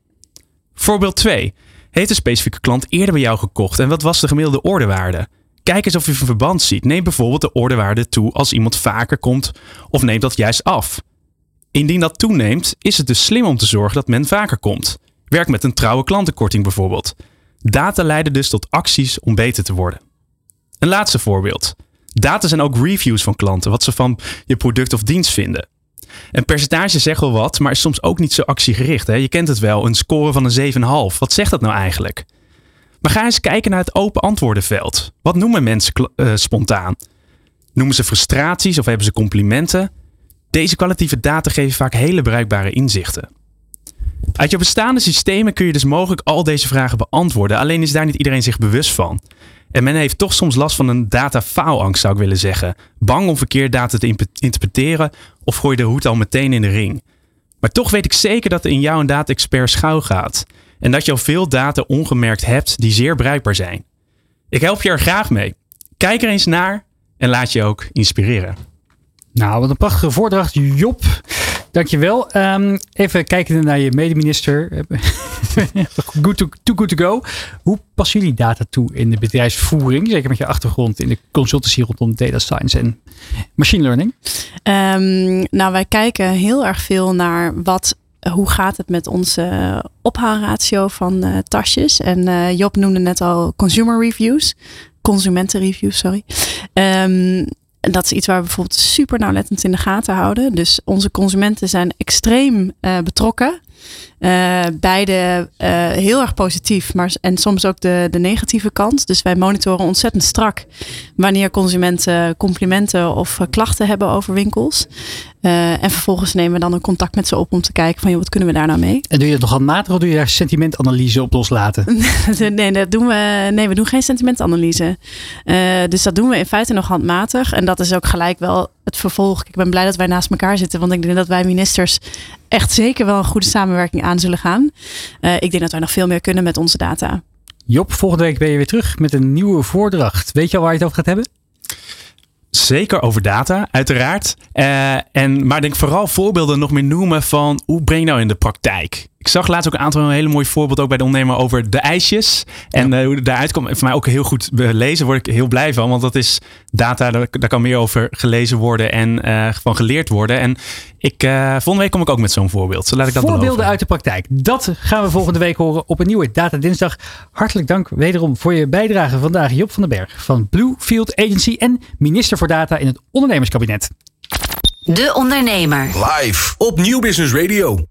Voorbeeld 2. Heeft een specifieke klant eerder bij jou gekocht en wat was de gemiddelde ordewaarde? Kijk eens of je een verband ziet. Neem bijvoorbeeld de ordewaarde toe als iemand vaker komt of neem dat juist af. Indien dat toeneemt, is het dus slim om te zorgen dat men vaker komt. Werk met een trouwe klantenkorting bijvoorbeeld. Data leiden dus tot acties om beter te worden. Een laatste voorbeeld. Data zijn ook reviews van klanten, wat ze van je product of dienst vinden. Een percentage zegt wel wat, maar is soms ook niet zo actiegericht. Hè? Je kent het wel, een score van een 7,5. Wat zegt dat nou eigenlijk? Maar ga eens kijken naar het open antwoordenveld. Wat noemen mensen uh, spontaan? Noemen ze frustraties of hebben ze complimenten? Deze kwalitatieve data geven vaak hele bruikbare inzichten. Uit je bestaande systemen kun je dus mogelijk al deze vragen beantwoorden, alleen is daar niet iedereen zich bewust van. En men heeft toch soms last van een data-faalangst, zou ik willen zeggen. Bang om verkeerd data te interpreteren of gooi de hoed al meteen in de ring. Maar toch weet ik zeker dat er in jou een data-expert schouw gaat. En dat je al veel data ongemerkt hebt die zeer bruikbaar zijn. Ik help je er graag mee. Kijk er eens naar en laat je ook inspireren. Nou, wat een prachtige voordracht, Job. Dankjewel. Um, even kijken naar je medeminister. good to, too good to go. Hoe passen jullie data toe in de bedrijfsvoering? Zeker met je achtergrond in de consultancy rondom data science en machine learning. Um, nou, wij kijken heel erg veel naar wat hoe gaat het met onze ophaalratio van uh, tasjes? En uh, Job noemde net al consumer reviews. Consumentenreviews, sorry. Um, en dat is iets waar we bijvoorbeeld super nauwlettend in de gaten houden. Dus onze consumenten zijn extreem betrokken. Uh, beide uh, heel erg positief, maar en soms ook de, de negatieve kant. Dus wij monitoren ontzettend strak wanneer consumenten complimenten of klachten hebben over winkels. Uh, en vervolgens nemen we dan een contact met ze op om te kijken van joh, wat kunnen we daar nou mee? En doe je dat nog handmatig of doe je daar sentimentanalyse op loslaten? nee, dat doen we, nee, we doen geen sentimentanalyse. dus dat doen we in feite nog handmatig. En dat is ook gelijk wel het vervolg. Ik ben blij dat wij naast elkaar zitten, want ik denk dat wij ministers echt zeker wel een goede samenwerking aan zullen gaan. Uh, ik denk dat wij nog veel meer kunnen met onze data. Job, volgende week ben je weer terug met een nieuwe voordracht. Weet je al waar je het over gaat hebben? Zeker over data, uiteraard. Uh, en, maar denk vooral voorbeelden nog meer noemen van hoe breng je nou in de praktijk? Ik zag laatst ook een aantal een hele mooie voorbeeld ook bij de ondernemer over de ijsjes. En uh, hoe het daaruit komt. Voor mij ook heel goed lezen, word ik heel blij van. Want dat is data, daar, daar kan meer over gelezen worden en uh, van geleerd worden. En ik, uh, volgende week kom ik ook met zo'n voorbeeld. Zo laat ik dat Voorbeelden uit de praktijk. Dat gaan we volgende week horen op een nieuwe Data Dinsdag. Hartelijk dank wederom voor je bijdrage vandaag. Job van den Berg van Bluefield Agency en minister voor Data in het ondernemerskabinet. De Ondernemer. Live op Nieuw Business Radio.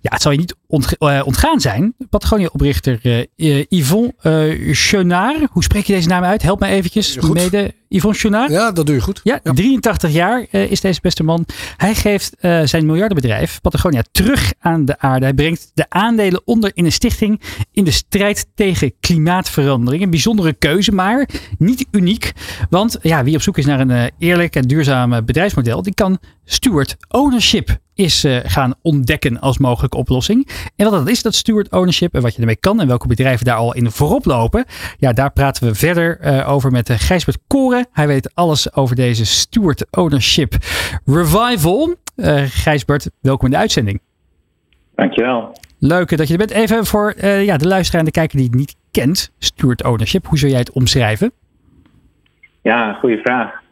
Ja, het zal je niet ontgaan zijn. Patagonia-oprichter uh, Yvon uh, Chenard. Hoe spreek je deze naam uit? Help me eventjes. Mede Yvon Chenard. Ja, dat doe je goed. Ja, 83 jaar uh, is deze beste man. Hij geeft zijn miljardenbedrijf Patagonia terug aan de aarde. Hij brengt de aandelen onder in een stichting in de strijd tegen klimaatverandering. Een bijzondere keuze, maar niet uniek. Want ja, wie op zoek is naar een eerlijk en duurzaam bedrijfsmodel, die kan steward ownership is uh, gaan ontdekken als mogelijke oplossing. En wat dat is, dat steward ownership en wat je ermee kan en welke bedrijven daar al in voorop lopen. Ja, daar praten we verder uh, over met uh, Gijsbert Koren. Hij weet alles over deze steward ownership revival. Gijsbert, welkom in de uitzending. Dankjewel. Leuk dat je er bent. Even voor ja, de luisteraar en de kijker die het niet kent, steward ownership. Hoe zou jij het omschrijven? Ja, goede vraag.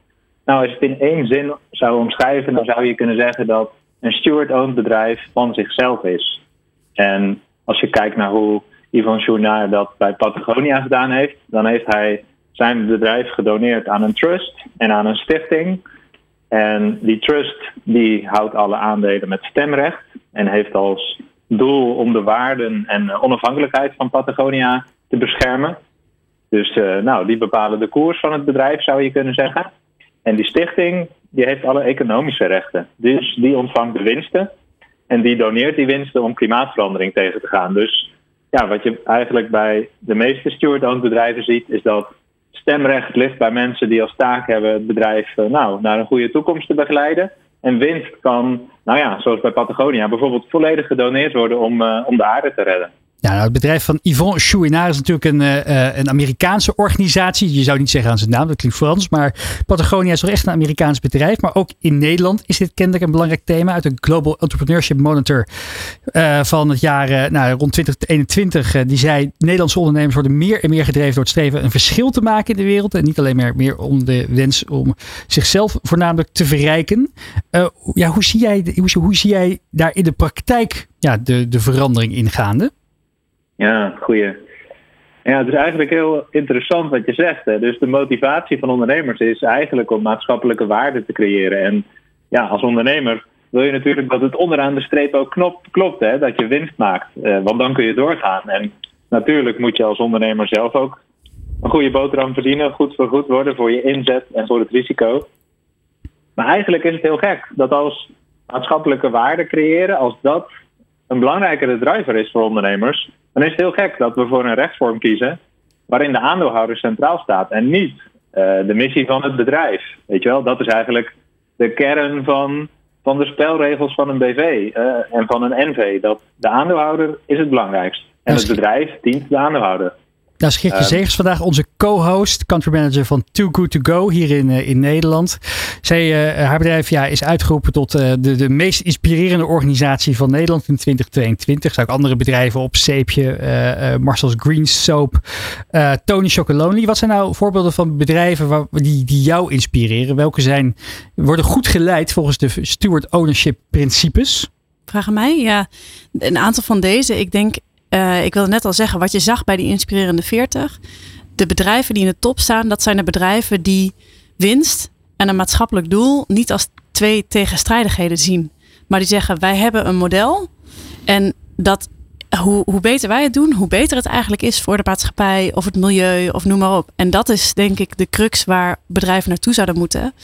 Nou, als je het in één zin zou omschrijven, dan zou je kunnen zeggen dat een steward-owned bedrijf van zichzelf is. En als je kijkt naar hoe Yvon Chouinard dat bij Patagonia gedaan heeft, dan heeft hij zijn bedrijf gedoneerd aan een trust en aan een stichting. En die trust die houdt alle aandelen met stemrecht en heeft als doel om de waarden en onafhankelijkheid van Patagonia te beschermen. Dus uh, nou, die bepalen de koers van het bedrijf, zou je kunnen zeggen. En die stichting die heeft alle economische rechten. Dus die ontvangt de winsten. En die doneert die winsten om klimaatverandering tegen te gaan. Dus ja, wat je eigenlijk bij de meeste steward-owned bedrijven ziet, is dat stemrecht ligt bij mensen die als taak hebben het bedrijf uh, nou, naar een goede toekomst te begeleiden. En winst kan, nou ja, zoals bij Patagonia, bijvoorbeeld volledig gedoneerd worden om, uh, om de aarde te redden. Ja, nou, het bedrijf van Yvon Chouinard is natuurlijk een, uh, een Amerikaanse organisatie. Je zou niet zeggen aan zijn naam, dat klinkt Frans. Maar Patagonia is toch echt een Amerikaans bedrijf. Maar ook in Nederland is dit kennelijk een belangrijk thema. Uit een Global Entrepreneurship Monitor uh, van het jaar nou, rond 2021. die zei, Nederlandse ondernemers worden meer en meer gedreven door het streven een verschil te maken in de wereld. En niet alleen meer om de wens om zichzelf voornamelijk te verrijken. ja, hoe, zie jij, hoe, hoe zie jij daar in de praktijk ja, de, de verandering ingaande? Ja, goeie. Ja, het is eigenlijk heel interessant wat je zegt. Hè. Dus de motivatie van ondernemers is eigenlijk om maatschappelijke waarde te creëren. En ja, als ondernemer wil je natuurlijk dat het onderaan de streep ook knop, klopt, hè, dat je winst maakt. Eh, want dan kun je doorgaan. En natuurlijk moet je als ondernemer zelf ook een goede boterham verdienen, goed voor goed worden voor je inzet en voor het risico. Maar eigenlijk is het heel gek dat als maatschappelijke waarde creëren, als dat een belangrijkere driver is voor ondernemers, dan is het heel gek dat we voor een rechtsvorm kiezen waarin de aandeelhouder centraal staat en niet uh, de missie van het bedrijf. Weet je wel, dat is eigenlijk de kern van, van de spelregels van een BV uh, en van een NV. Dat de aandeelhouder is het belangrijkst en het bedrijf dient de aandeelhouder. Nou, Schriftje um, Zegers vandaag onze co-host, country manager van Too Good To Go hier in, uh, in Nederland. Zij, uh, haar bedrijf ja, is uitgeroepen tot uh, de, de meest inspirerende organisatie van Nederland in 2022. Zou ook andere bedrijven op, Zeepje, Marcel's Green Soap, Tony Chocolonely. Wat zijn nou voorbeelden van bedrijven waar, die, die jou inspireren? Welke zijn, worden goed geleid volgens de steward ownership principes? Vragen mij? Ja, een aantal van deze. Ik denk uh, ik wilde net al zeggen, wat je zag bij die inspirerende 40. De bedrijven die in de top staan, dat zijn de bedrijven die winst en een maatschappelijk doel niet als twee tegenstrijdigheden zien. Maar die zeggen, wij hebben een model en dat hoe, hoe beter wij het doen, hoe beter het eigenlijk is voor de maatschappij of het milieu of noem maar op. En dat is denk ik de crux waar bedrijven naartoe zouden moeten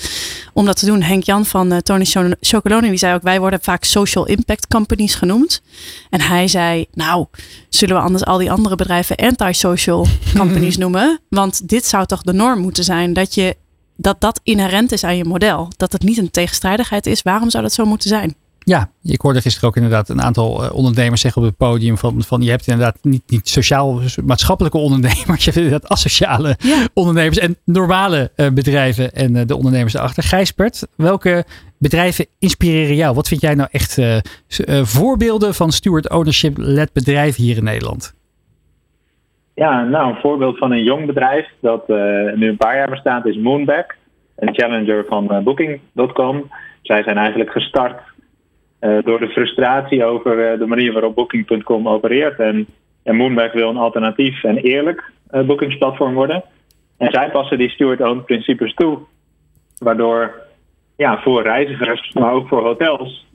om dat te doen. Henk Jan van uh, Tony Chocoloni die zei ook, wij worden vaak social impact companies genoemd. En hij zei, nou, zullen we anders al die andere bedrijven anti-social companies noemen? Want dit zou toch de norm moeten zijn dat je dat dat inherent is aan je model. Dat het niet een tegenstrijdigheid is. Waarom zou dat zo moeten zijn? Ja, ik hoorde gisteren ook inderdaad een aantal eh, ondernemers zeggen op het podium van, van je hebt inderdaad niet, niet sociaal-maatschappelijke ondernemers, je hebt inderdaad asociale ondernemers en normale uh, bedrijven en uh, de ondernemers erachter. Gijsbert, welke bedrijven inspireren jou? Wat vind jij nou echt voorbeelden van steward ownership-led bedrijven hier in Nederland? Ja, nou een voorbeeld van een jong bedrijf dat nu een paar jaar bestaat is Moonback, een challenger van Booking.com. Zij zijn eigenlijk gestart uh, door de frustratie over uh, de manier waarop Booking.com opereert. En, en Moonback wil een alternatief en eerlijk uh, boekingsplatform worden. En zij passen die steward-owned principes toe. Waardoor ja, voor reizigers, maar ook voor hotels,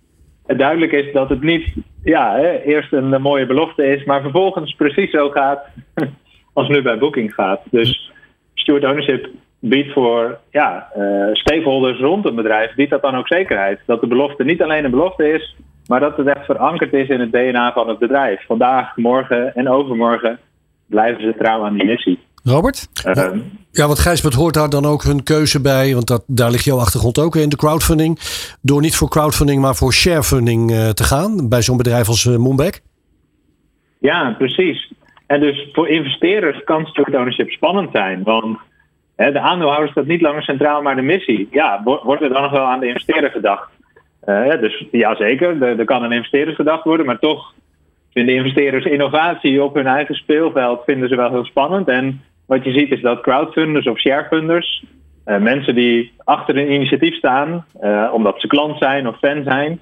het duidelijk is dat het niet ja, hè, eerst een mooie belofte is, maar vervolgens precies zo gaat als nu bij Booking gaat. Dus steward ownership biedt voor ja, uh, stakeholders rond een bedrijf, biedt dat dan ook zekerheid. Dat de belofte niet alleen een belofte is, maar dat het echt verankerd is in het DNA van het bedrijf. Vandaag, morgen en overmorgen blijven ze trouw aan die missie. Robert? Uh, ja, want Gijsbert hoort daar dan ook hun keuze bij, want dat, daar ligt jouw achtergrond ook in de crowdfunding. Door niet voor crowdfunding, maar voor sharefunding uh, te gaan bij zo'n bedrijf als uh, Moonback. Ja, precies. En dus voor investeerders kan steward ownership spannend zijn, want de aandeelhouder staat niet langer centraal, maar de missie. Ja, wordt er dan nog wel aan de investeerder gedacht? Uh, dus ja, zeker, er, kan een investeerder gedacht worden, maar toch vinden investeerders innovatie op hun eigen speelveld vinden ze wel heel spannend. En wat je ziet is dat crowdfunders of sharefunders, uh, mensen die achter een initiatief staan, uh, omdat ze klant zijn of fan zijn,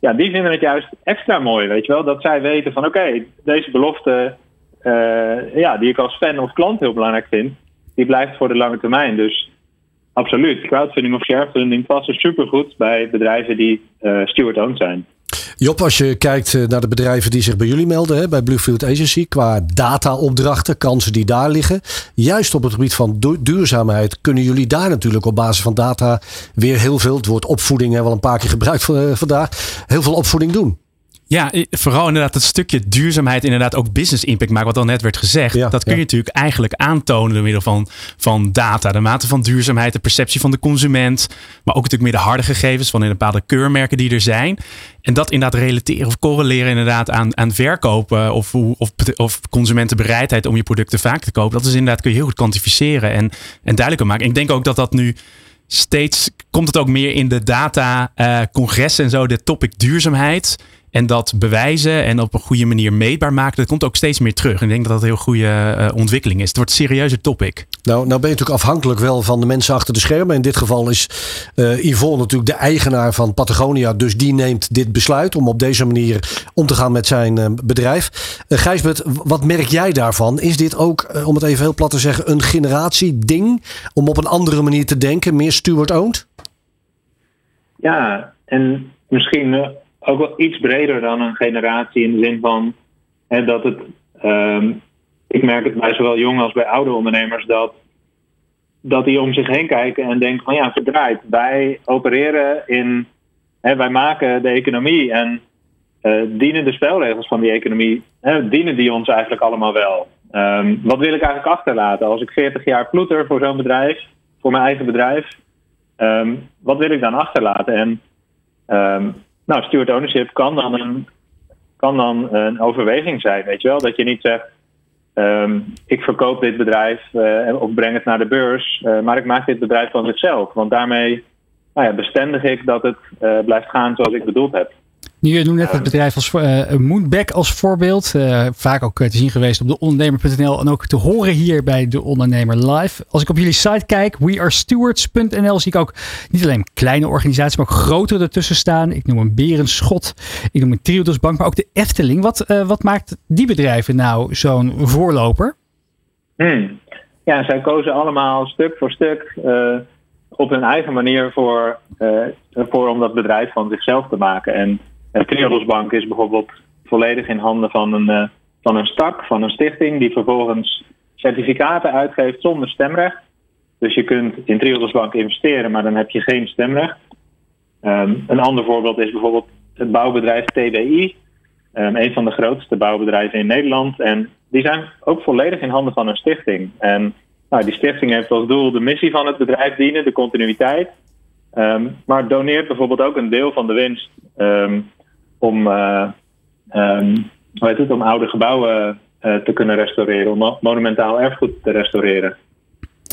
ja, die vinden het juist extra mooi, weet je wel. Dat zij weten van oké, deze belofte eh, ja, die ik als fan of klant heel belangrijk vind, die blijft voor de lange termijn. Dus absoluut, crowdfunding of sharefunding passen supergoed bij bedrijven die uh, steward-owned zijn. Job, als je kijkt eh, naar de bedrijven die zich bij jullie melden, hè, bij Bluefield Agency, qua data-opdrachten, kansen die daar liggen, juist op het gebied van duurzaamheid, kunnen jullie daar natuurlijk op basis van data weer heel veel, het woord opvoeding hebben we al een paar keer gebruikt vandaag, heel veel opvoeding doen. Ja, vooral inderdaad het stukje duurzaamheid inderdaad ook business impact maken, wat al net werd gezegd. dat kun je natuurlijk eigenlijk aantonen door middel van, van data. De mate van duurzaamheid, de perceptie van de consument, maar ook natuurlijk meer de harde gegevens van in bepaalde keurmerken die er zijn. En dat inderdaad relateren of correleren inderdaad aan, aan verkopen of, of, of consumentenbereidheid om je producten vaak te kopen. Dat is inderdaad, kun je heel goed kwantificeren en, en duidelijker maken. Ik denk ook dat dat nu steeds, komt het ook meer in de data uh, congressen en zo, de topic duurzaamheid. En dat bewijzen en op een goede manier meetbaar maken, dat komt ook steeds meer terug. En ik denk dat dat een heel goede uh, ontwikkeling is. Het wordt een serieuze topic. Nou, nou ben je natuurlijk afhankelijk wel van de mensen achter de schermen. In dit geval is uh, Yvonne natuurlijk de eigenaar van Patagonia. Dus die neemt dit besluit om op deze manier om te gaan met zijn uh, bedrijf. Uh, Gijsbert, wat merk jij daarvan? Is dit ook, om het even heel plat te zeggen, een generatieding? Om op een andere manier te denken, meer steward-owned? Ja, en misschien ook wel iets breder dan een generatie in de zin van hè, dat het. Um, ik merk het bij zowel jonge als bij oude ondernemers dat, dat die om zich heen kijken en denken van ja, verdraaid. Wij opereren in. Hè, wij maken de economie en uh, dienen de spelregels van die economie, hè, dienen die ons eigenlijk allemaal wel. Um, wat wil ik eigenlijk achterlaten? Als ik 40 jaar ploeter voor zo'n bedrijf, voor mijn eigen bedrijf, um, wat wil ik dan achterlaten? En nou, steward ownership kan dan een, kan dan een overweging zijn, weet je wel? Dat je niet zegt, um, ik verkoop dit bedrijf uh, of breng het naar de beurs, uh, maar ik maak dit bedrijf van zichzelf. Want daarmee nou ja, bestendig ik dat het uh, blijft gaan zoals ik bedoeld heb. Je noemt net het bedrijf als uh, Moonback als voorbeeld. Uh, vaak ook te zien geweest op de ondernemer.nl en ook te horen hier bij de Ondernemer Live. Als ik op jullie site kijk, wearestewards.nl, zie ik ook niet alleen kleine organisaties, maar ook grotere ertussen staan. Ik noem een Berenschot, ik noem een Triodos Bank, maar ook de Efteling. Wat, uh, wat maakt die bedrijven nou zo'n voorloper? Hmm. Ja, zij kozen allemaal stuk voor stuk op hun eigen manier voor, voor om dat bedrijf van zichzelf te maken. En de Triodos Bank is bijvoorbeeld volledig in handen van een, uh, van een stak, van een stichting, die vervolgens certificaten uitgeeft zonder stemrecht. Dus je kunt in Triodos Bank investeren, maar dan heb je geen stemrecht. Um, een ander voorbeeld is bijvoorbeeld het bouwbedrijf TBI, um, een van de grootste bouwbedrijven in Nederland. En die zijn ook volledig in handen van een stichting. En nou, die stichting heeft als doel de missie van het bedrijf dienen, de continuïteit. Um, maar doneert bijvoorbeeld ook een deel van de winst om, uh, um, hoe heet het, om oude gebouwen uh, te kunnen restaureren, om monumentaal erfgoed te restaureren.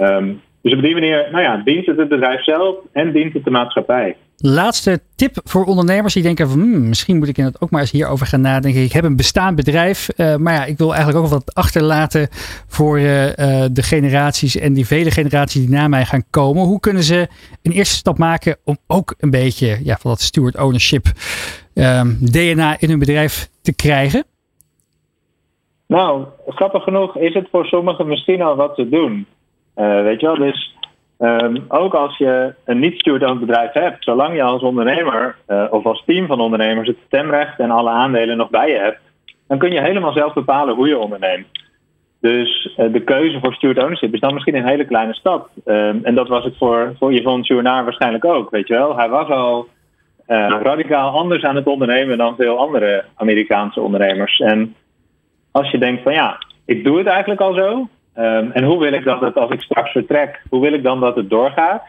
Um, dus op die manier nou ja, dient het het bedrijf zelf en dient het de maatschappij. Laatste tip voor ondernemers die denken van hmm, misschien moet ik het ook maar eens hierover gaan nadenken. Ik heb een bestaand bedrijf, uh, maar ja, ik wil eigenlijk ook wat achterlaten voor uh, uh, de generaties en die vele generaties die na mij gaan komen. Hoe kunnen ze een eerste stap maken om ook een beetje ja, van dat steward ownership um, DNA in hun bedrijf te krijgen? Nou, grappig genoeg is het voor sommigen misschien al wat te doen. weet je wel, dus Um, ook als je een niet-steward bedrijf hebt, zolang je als ondernemer uh, of als team van ondernemers het stemrecht en alle aandelen nog bij je hebt, dan kun je helemaal zelf bepalen hoe je onderneemt. Dus uh, de keuze voor steward ownership is dan misschien een hele kleine stap. Um, en dat was het voor, voor Yvonne Journaar waarschijnlijk ook, weet je wel. Hij was al uh, radicaal anders aan het ondernemen dan veel andere Amerikaanse ondernemers. En als je denkt van ja, ik doe het eigenlijk al zo, Um, en hoe wil ik dat het, als ik straks vertrek, hoe wil ik dan dat het doorgaat?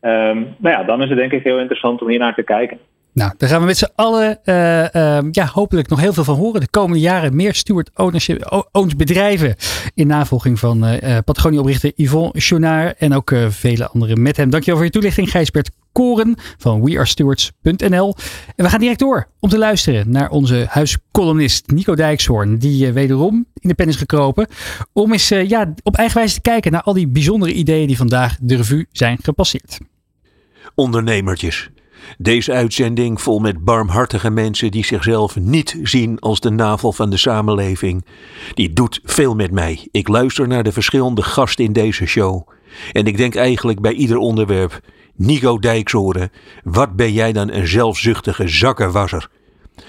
Um, nou ja, dan is het denk ik heel interessant om hier naar te kijken. Nou, daar gaan we met z'n allen uh, uh, ja, hopelijk nog heel veel van horen. De komende jaren meer steward ownership, owns bedrijven. In navolging van uh, Patagonia-oprichter Yvonne Chonard en ook vele anderen met hem. Dankjewel voor je toelichting, Gijsbert Koren van wearestewards.nl. En we gaan direct door om te luisteren naar onze huiscolumnist Nico Dijkshoorn. Die wederom in de pen is gekropen. Om eens ja, op eigen wijze te kijken naar al die bijzondere ideeën die vandaag de revue zijn gepasseerd. Ondernemertjes. Deze uitzending vol met barmhartige mensen die zichzelf niet zien als de navel van de samenleving. Die doet veel met mij. Ik luister naar de verschillende gasten in deze show. En ik denk eigenlijk bij ieder onderwerp: Nico Dijkshoren, wat ben jij dan een zelfzuchtige zakkenwasser?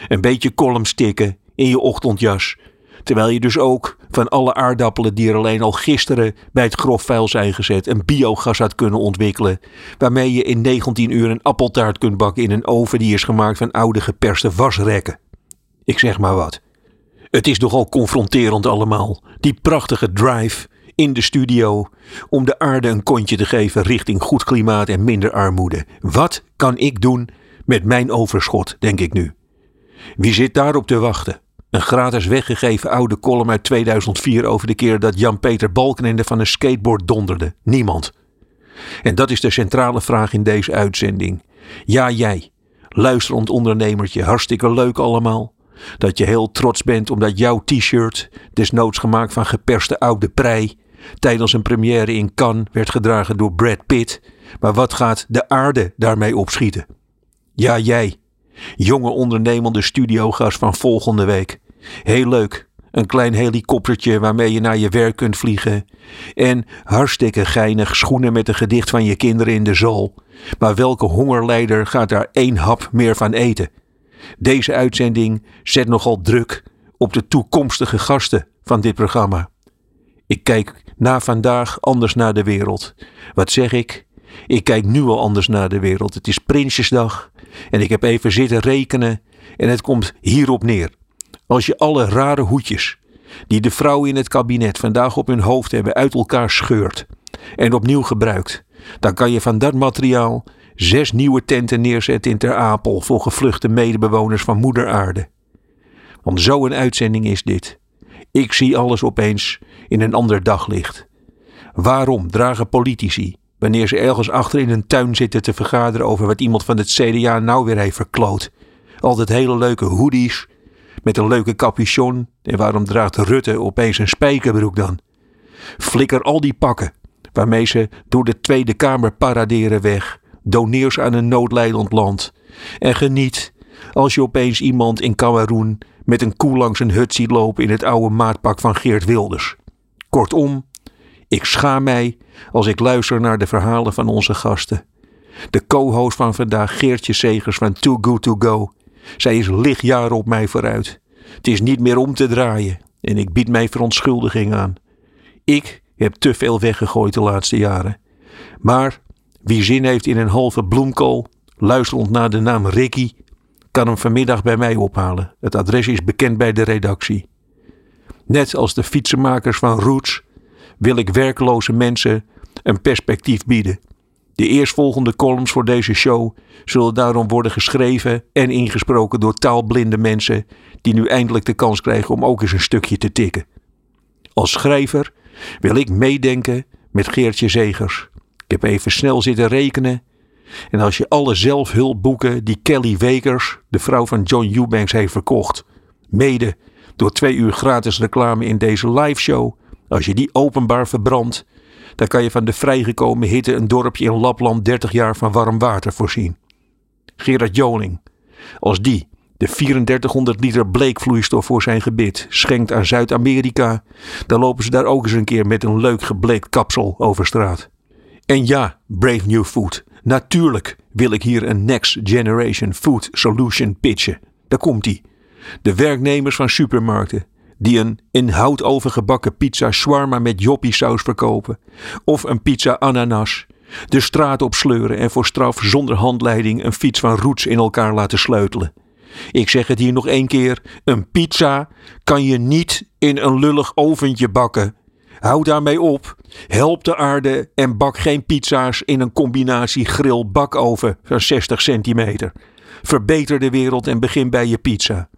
Een beetje column stikken in je ochtendjas. Terwijl je dus ook van alle aardappelen die er alleen al gisteren bij het grofvuil zijn gezet een biogas had kunnen ontwikkelen. Waarmee je in 19 uur een appeltaart kunt bakken in een oven die is gemaakt van oude geperste wasrekken. Ik zeg maar wat. Het is nogal confronterend allemaal. Die prachtige drive in de studio om de aarde een kontje te geven richting goed klimaat en minder armoede. Wat kan ik doen met mijn overschot, denk ik nu. Wie zit daarop te wachten? Een gratis weggegeven oude column uit 2004 over de keer dat Jan-Peter Balkenende van een skateboard donderde. Niemand. En dat is de centrale vraag in deze uitzending. Ja, jij, luisterend ondernemertje, hartstikke leuk allemaal. Dat je heel trots bent omdat jouw t-shirt, desnoods gemaakt van geperste oude prei, tijdens een première in Cannes werd gedragen door Brad Pitt. Maar wat gaat de aarde daarmee opschieten? Ja, jij, jonge ondernemende studiogast van volgende week. Heel leuk. Een klein helikoptertje waarmee je naar je werk kunt vliegen. En hartstikke geinig schoenen met een gedicht van je kinderen in de zool. Maar welke hongerleider gaat daar één hap meer van eten? Deze uitzending zet nogal druk op de toekomstige gasten van dit programma. Ik kijk na vandaag anders naar de wereld. Wat zeg ik? Ik kijk nu al anders naar de wereld. Het is Prinsjesdag en ik heb even zitten rekenen en het komt hierop neer. Als je alle rare hoedjes die de vrouwen in het kabinet vandaag op hun hoofd hebben uit elkaar scheurt en opnieuw gebruikt, dan kan je van dat materiaal zes nieuwe tenten neerzetten in Ter Apel voor gevluchte medebewoners van Moeder Aarde. Want zo'n uitzending is dit. Ik zie alles opeens in een ander daglicht. Waarom dragen politici, wanneer ze ergens achter in een tuin zitten te vergaderen over wat iemand van het CDA nou weer heeft verkloot, altijd hele leuke hoodies met een leuke capuchon en waarom draagt Rutte opeens een spijkerbroek dan? Flikker al die pakken waarmee ze door de Tweede Kamer paraderen weg. Doneer ze aan een noodlijdend land. En geniet als je opeens iemand in Cameroen met een koe langs een hut ziet lopen in het oude maatpak van Geert Wilders. Kortom, ik schaam mij als ik luister naar de verhalen van onze gasten. De co-host van vandaag, Geertje Segers van Too Good To Go. Zij is lichtjaren op mij vooruit. Het is niet meer om te draaien en ik bied mij verontschuldiging aan. Ik heb te veel weggegooid de laatste jaren. Maar wie zin heeft in een halve bloemkool, luisterend naar de naam Ricky, kan hem vanmiddag bij mij ophalen. Het adres is bekend bij de redactie. Net als de fietsenmakers van Roots wil ik werkloze mensen een perspectief bieden. De eerstvolgende columns voor deze show zullen daarom worden geschreven en ingesproken door taalblinde mensen die nu eindelijk de kans krijgen om ook eens een stukje te tikken. Als schrijver wil ik meedenken met Geertje Zegers. Ik heb even snel zitten rekenen. En als je alle zelfhulpboeken die Kelly Wekers, de vrouw van John Eubanks, heeft verkocht, mede door twee uur gratis reclame in deze live show, als je die openbaar verbrandt, dan kan je van de vrijgekomen hitte een dorpje in Lapland 30 jaar van warm water voorzien. Gerard Joling, als die de 3400 liter bleekvloeistof voor zijn gebit schenkt aan Zuid-Amerika, dan lopen ze daar ook eens een keer met een leuk gebleekt kapsel over straat. En ja, Brave New Food, natuurlijk wil ik hier een Next Generation Food Solution pitchen. Daar komt ie. De werknemers van supermarkten, die een in hout overgebakken pizza shawarma met joppie saus verkopen. Of een pizza ananas. De straat opsleuren en voor straf zonder handleiding een fiets van roots in elkaar laten sleutelen. Ik zeg het hier nog één keer: een pizza kan je niet in een lullig oventje bakken. Hou daarmee op. Help de aarde en bak geen pizza's in een combinatie grill-bakoven van 60 centimeter. Verbeter de wereld en begin bij je pizza.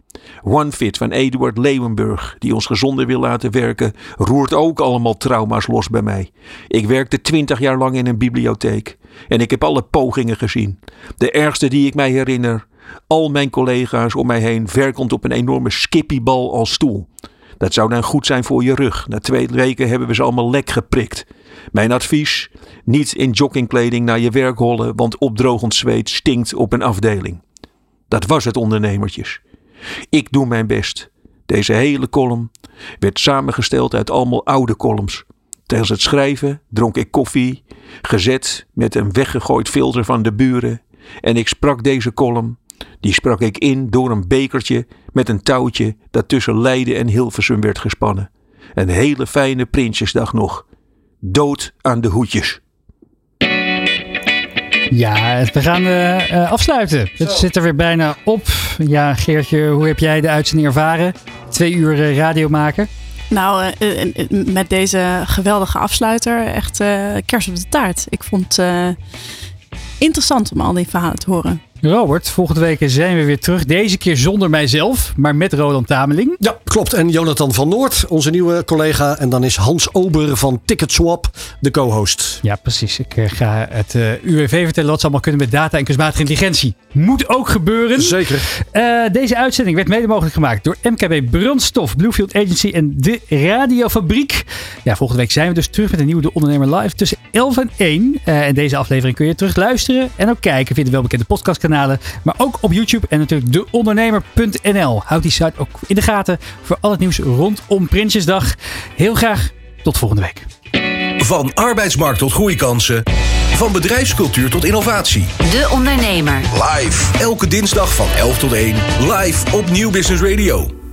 OneFit van Eduard Leeuwenburg, die ons gezonder wil laten werken, roert ook allemaal trauma's los bij mij. Ik werkte twintig jaar lang in een bibliotheek en ik heb alle pogingen gezien. De ergste die ik mij herinner, al mijn collega's om mij heen werkend op een enorme skippybal als stoel. Dat zou dan goed zijn voor je rug. Na twee weken hebben we ze allemaal lek geprikt. Mijn advies: niet in joggingkleding naar je werk hollen, want opdrogend zweet stinkt op een afdeling. Dat was het ondernemertjes. Ik doe mijn best. Deze hele column werd samengesteld uit allemaal oude columns. Tijdens het schrijven dronk ik koffie, gezet met een weggegooid filter van de buren. En ik sprak deze column, die sprak ik in door een bekertje met een touwtje dat tussen Leiden en Hilversum werd gespannen. Een hele fijne Prinsjesdag nog. Dood aan de hoedjes. Ja, we gaan eh, eh, afsluiten. Het zit er weer bijna op. Ja, Geertje, hoe heb jij de uitzending ervaren? Twee uur eh, radio maken. Nou, met deze geweldige afsluiter echt eh, kers op de taart. Ik vond het eh, interessant om al die verhalen te horen. Robert, volgende week zijn we weer terug. Deze keer zonder mijzelf, maar met Roland Tameling. Ja, klopt. En Jonathan van Noord, onze nieuwe collega. En dan is Hans Ober van Ticketswap de co-host. Ja, precies. Ik eh, ga het eh, UWV vertellen wat ze allemaal kunnen met data en kunstmatige intelligentie. Moet ook gebeuren. Zeker. Eh, deze uitzending werd mede mogelijk gemaakt door MKB Brandstof, Bluefield Agency en de Radiofabriek. Ja, volgende week zijn we dus terug met een nieuwe De Ondernemer Live tussen 11 en 1. Eh, en deze aflevering kun je terug luisteren en ook kijken via de welbekende podcastkanalen. Maar ook op YouTube en natuurlijk deondernemer.nl. Houd die site ook in de gaten voor al het nieuws rondom Prinsjesdag. Heel graag tot volgende week. Van arbeidsmarkt tot groeikansen. Van bedrijfscultuur tot innovatie. De Ondernemer. Live. Elke dinsdag van 11 tot 1. Live op Nieuw Business Radio.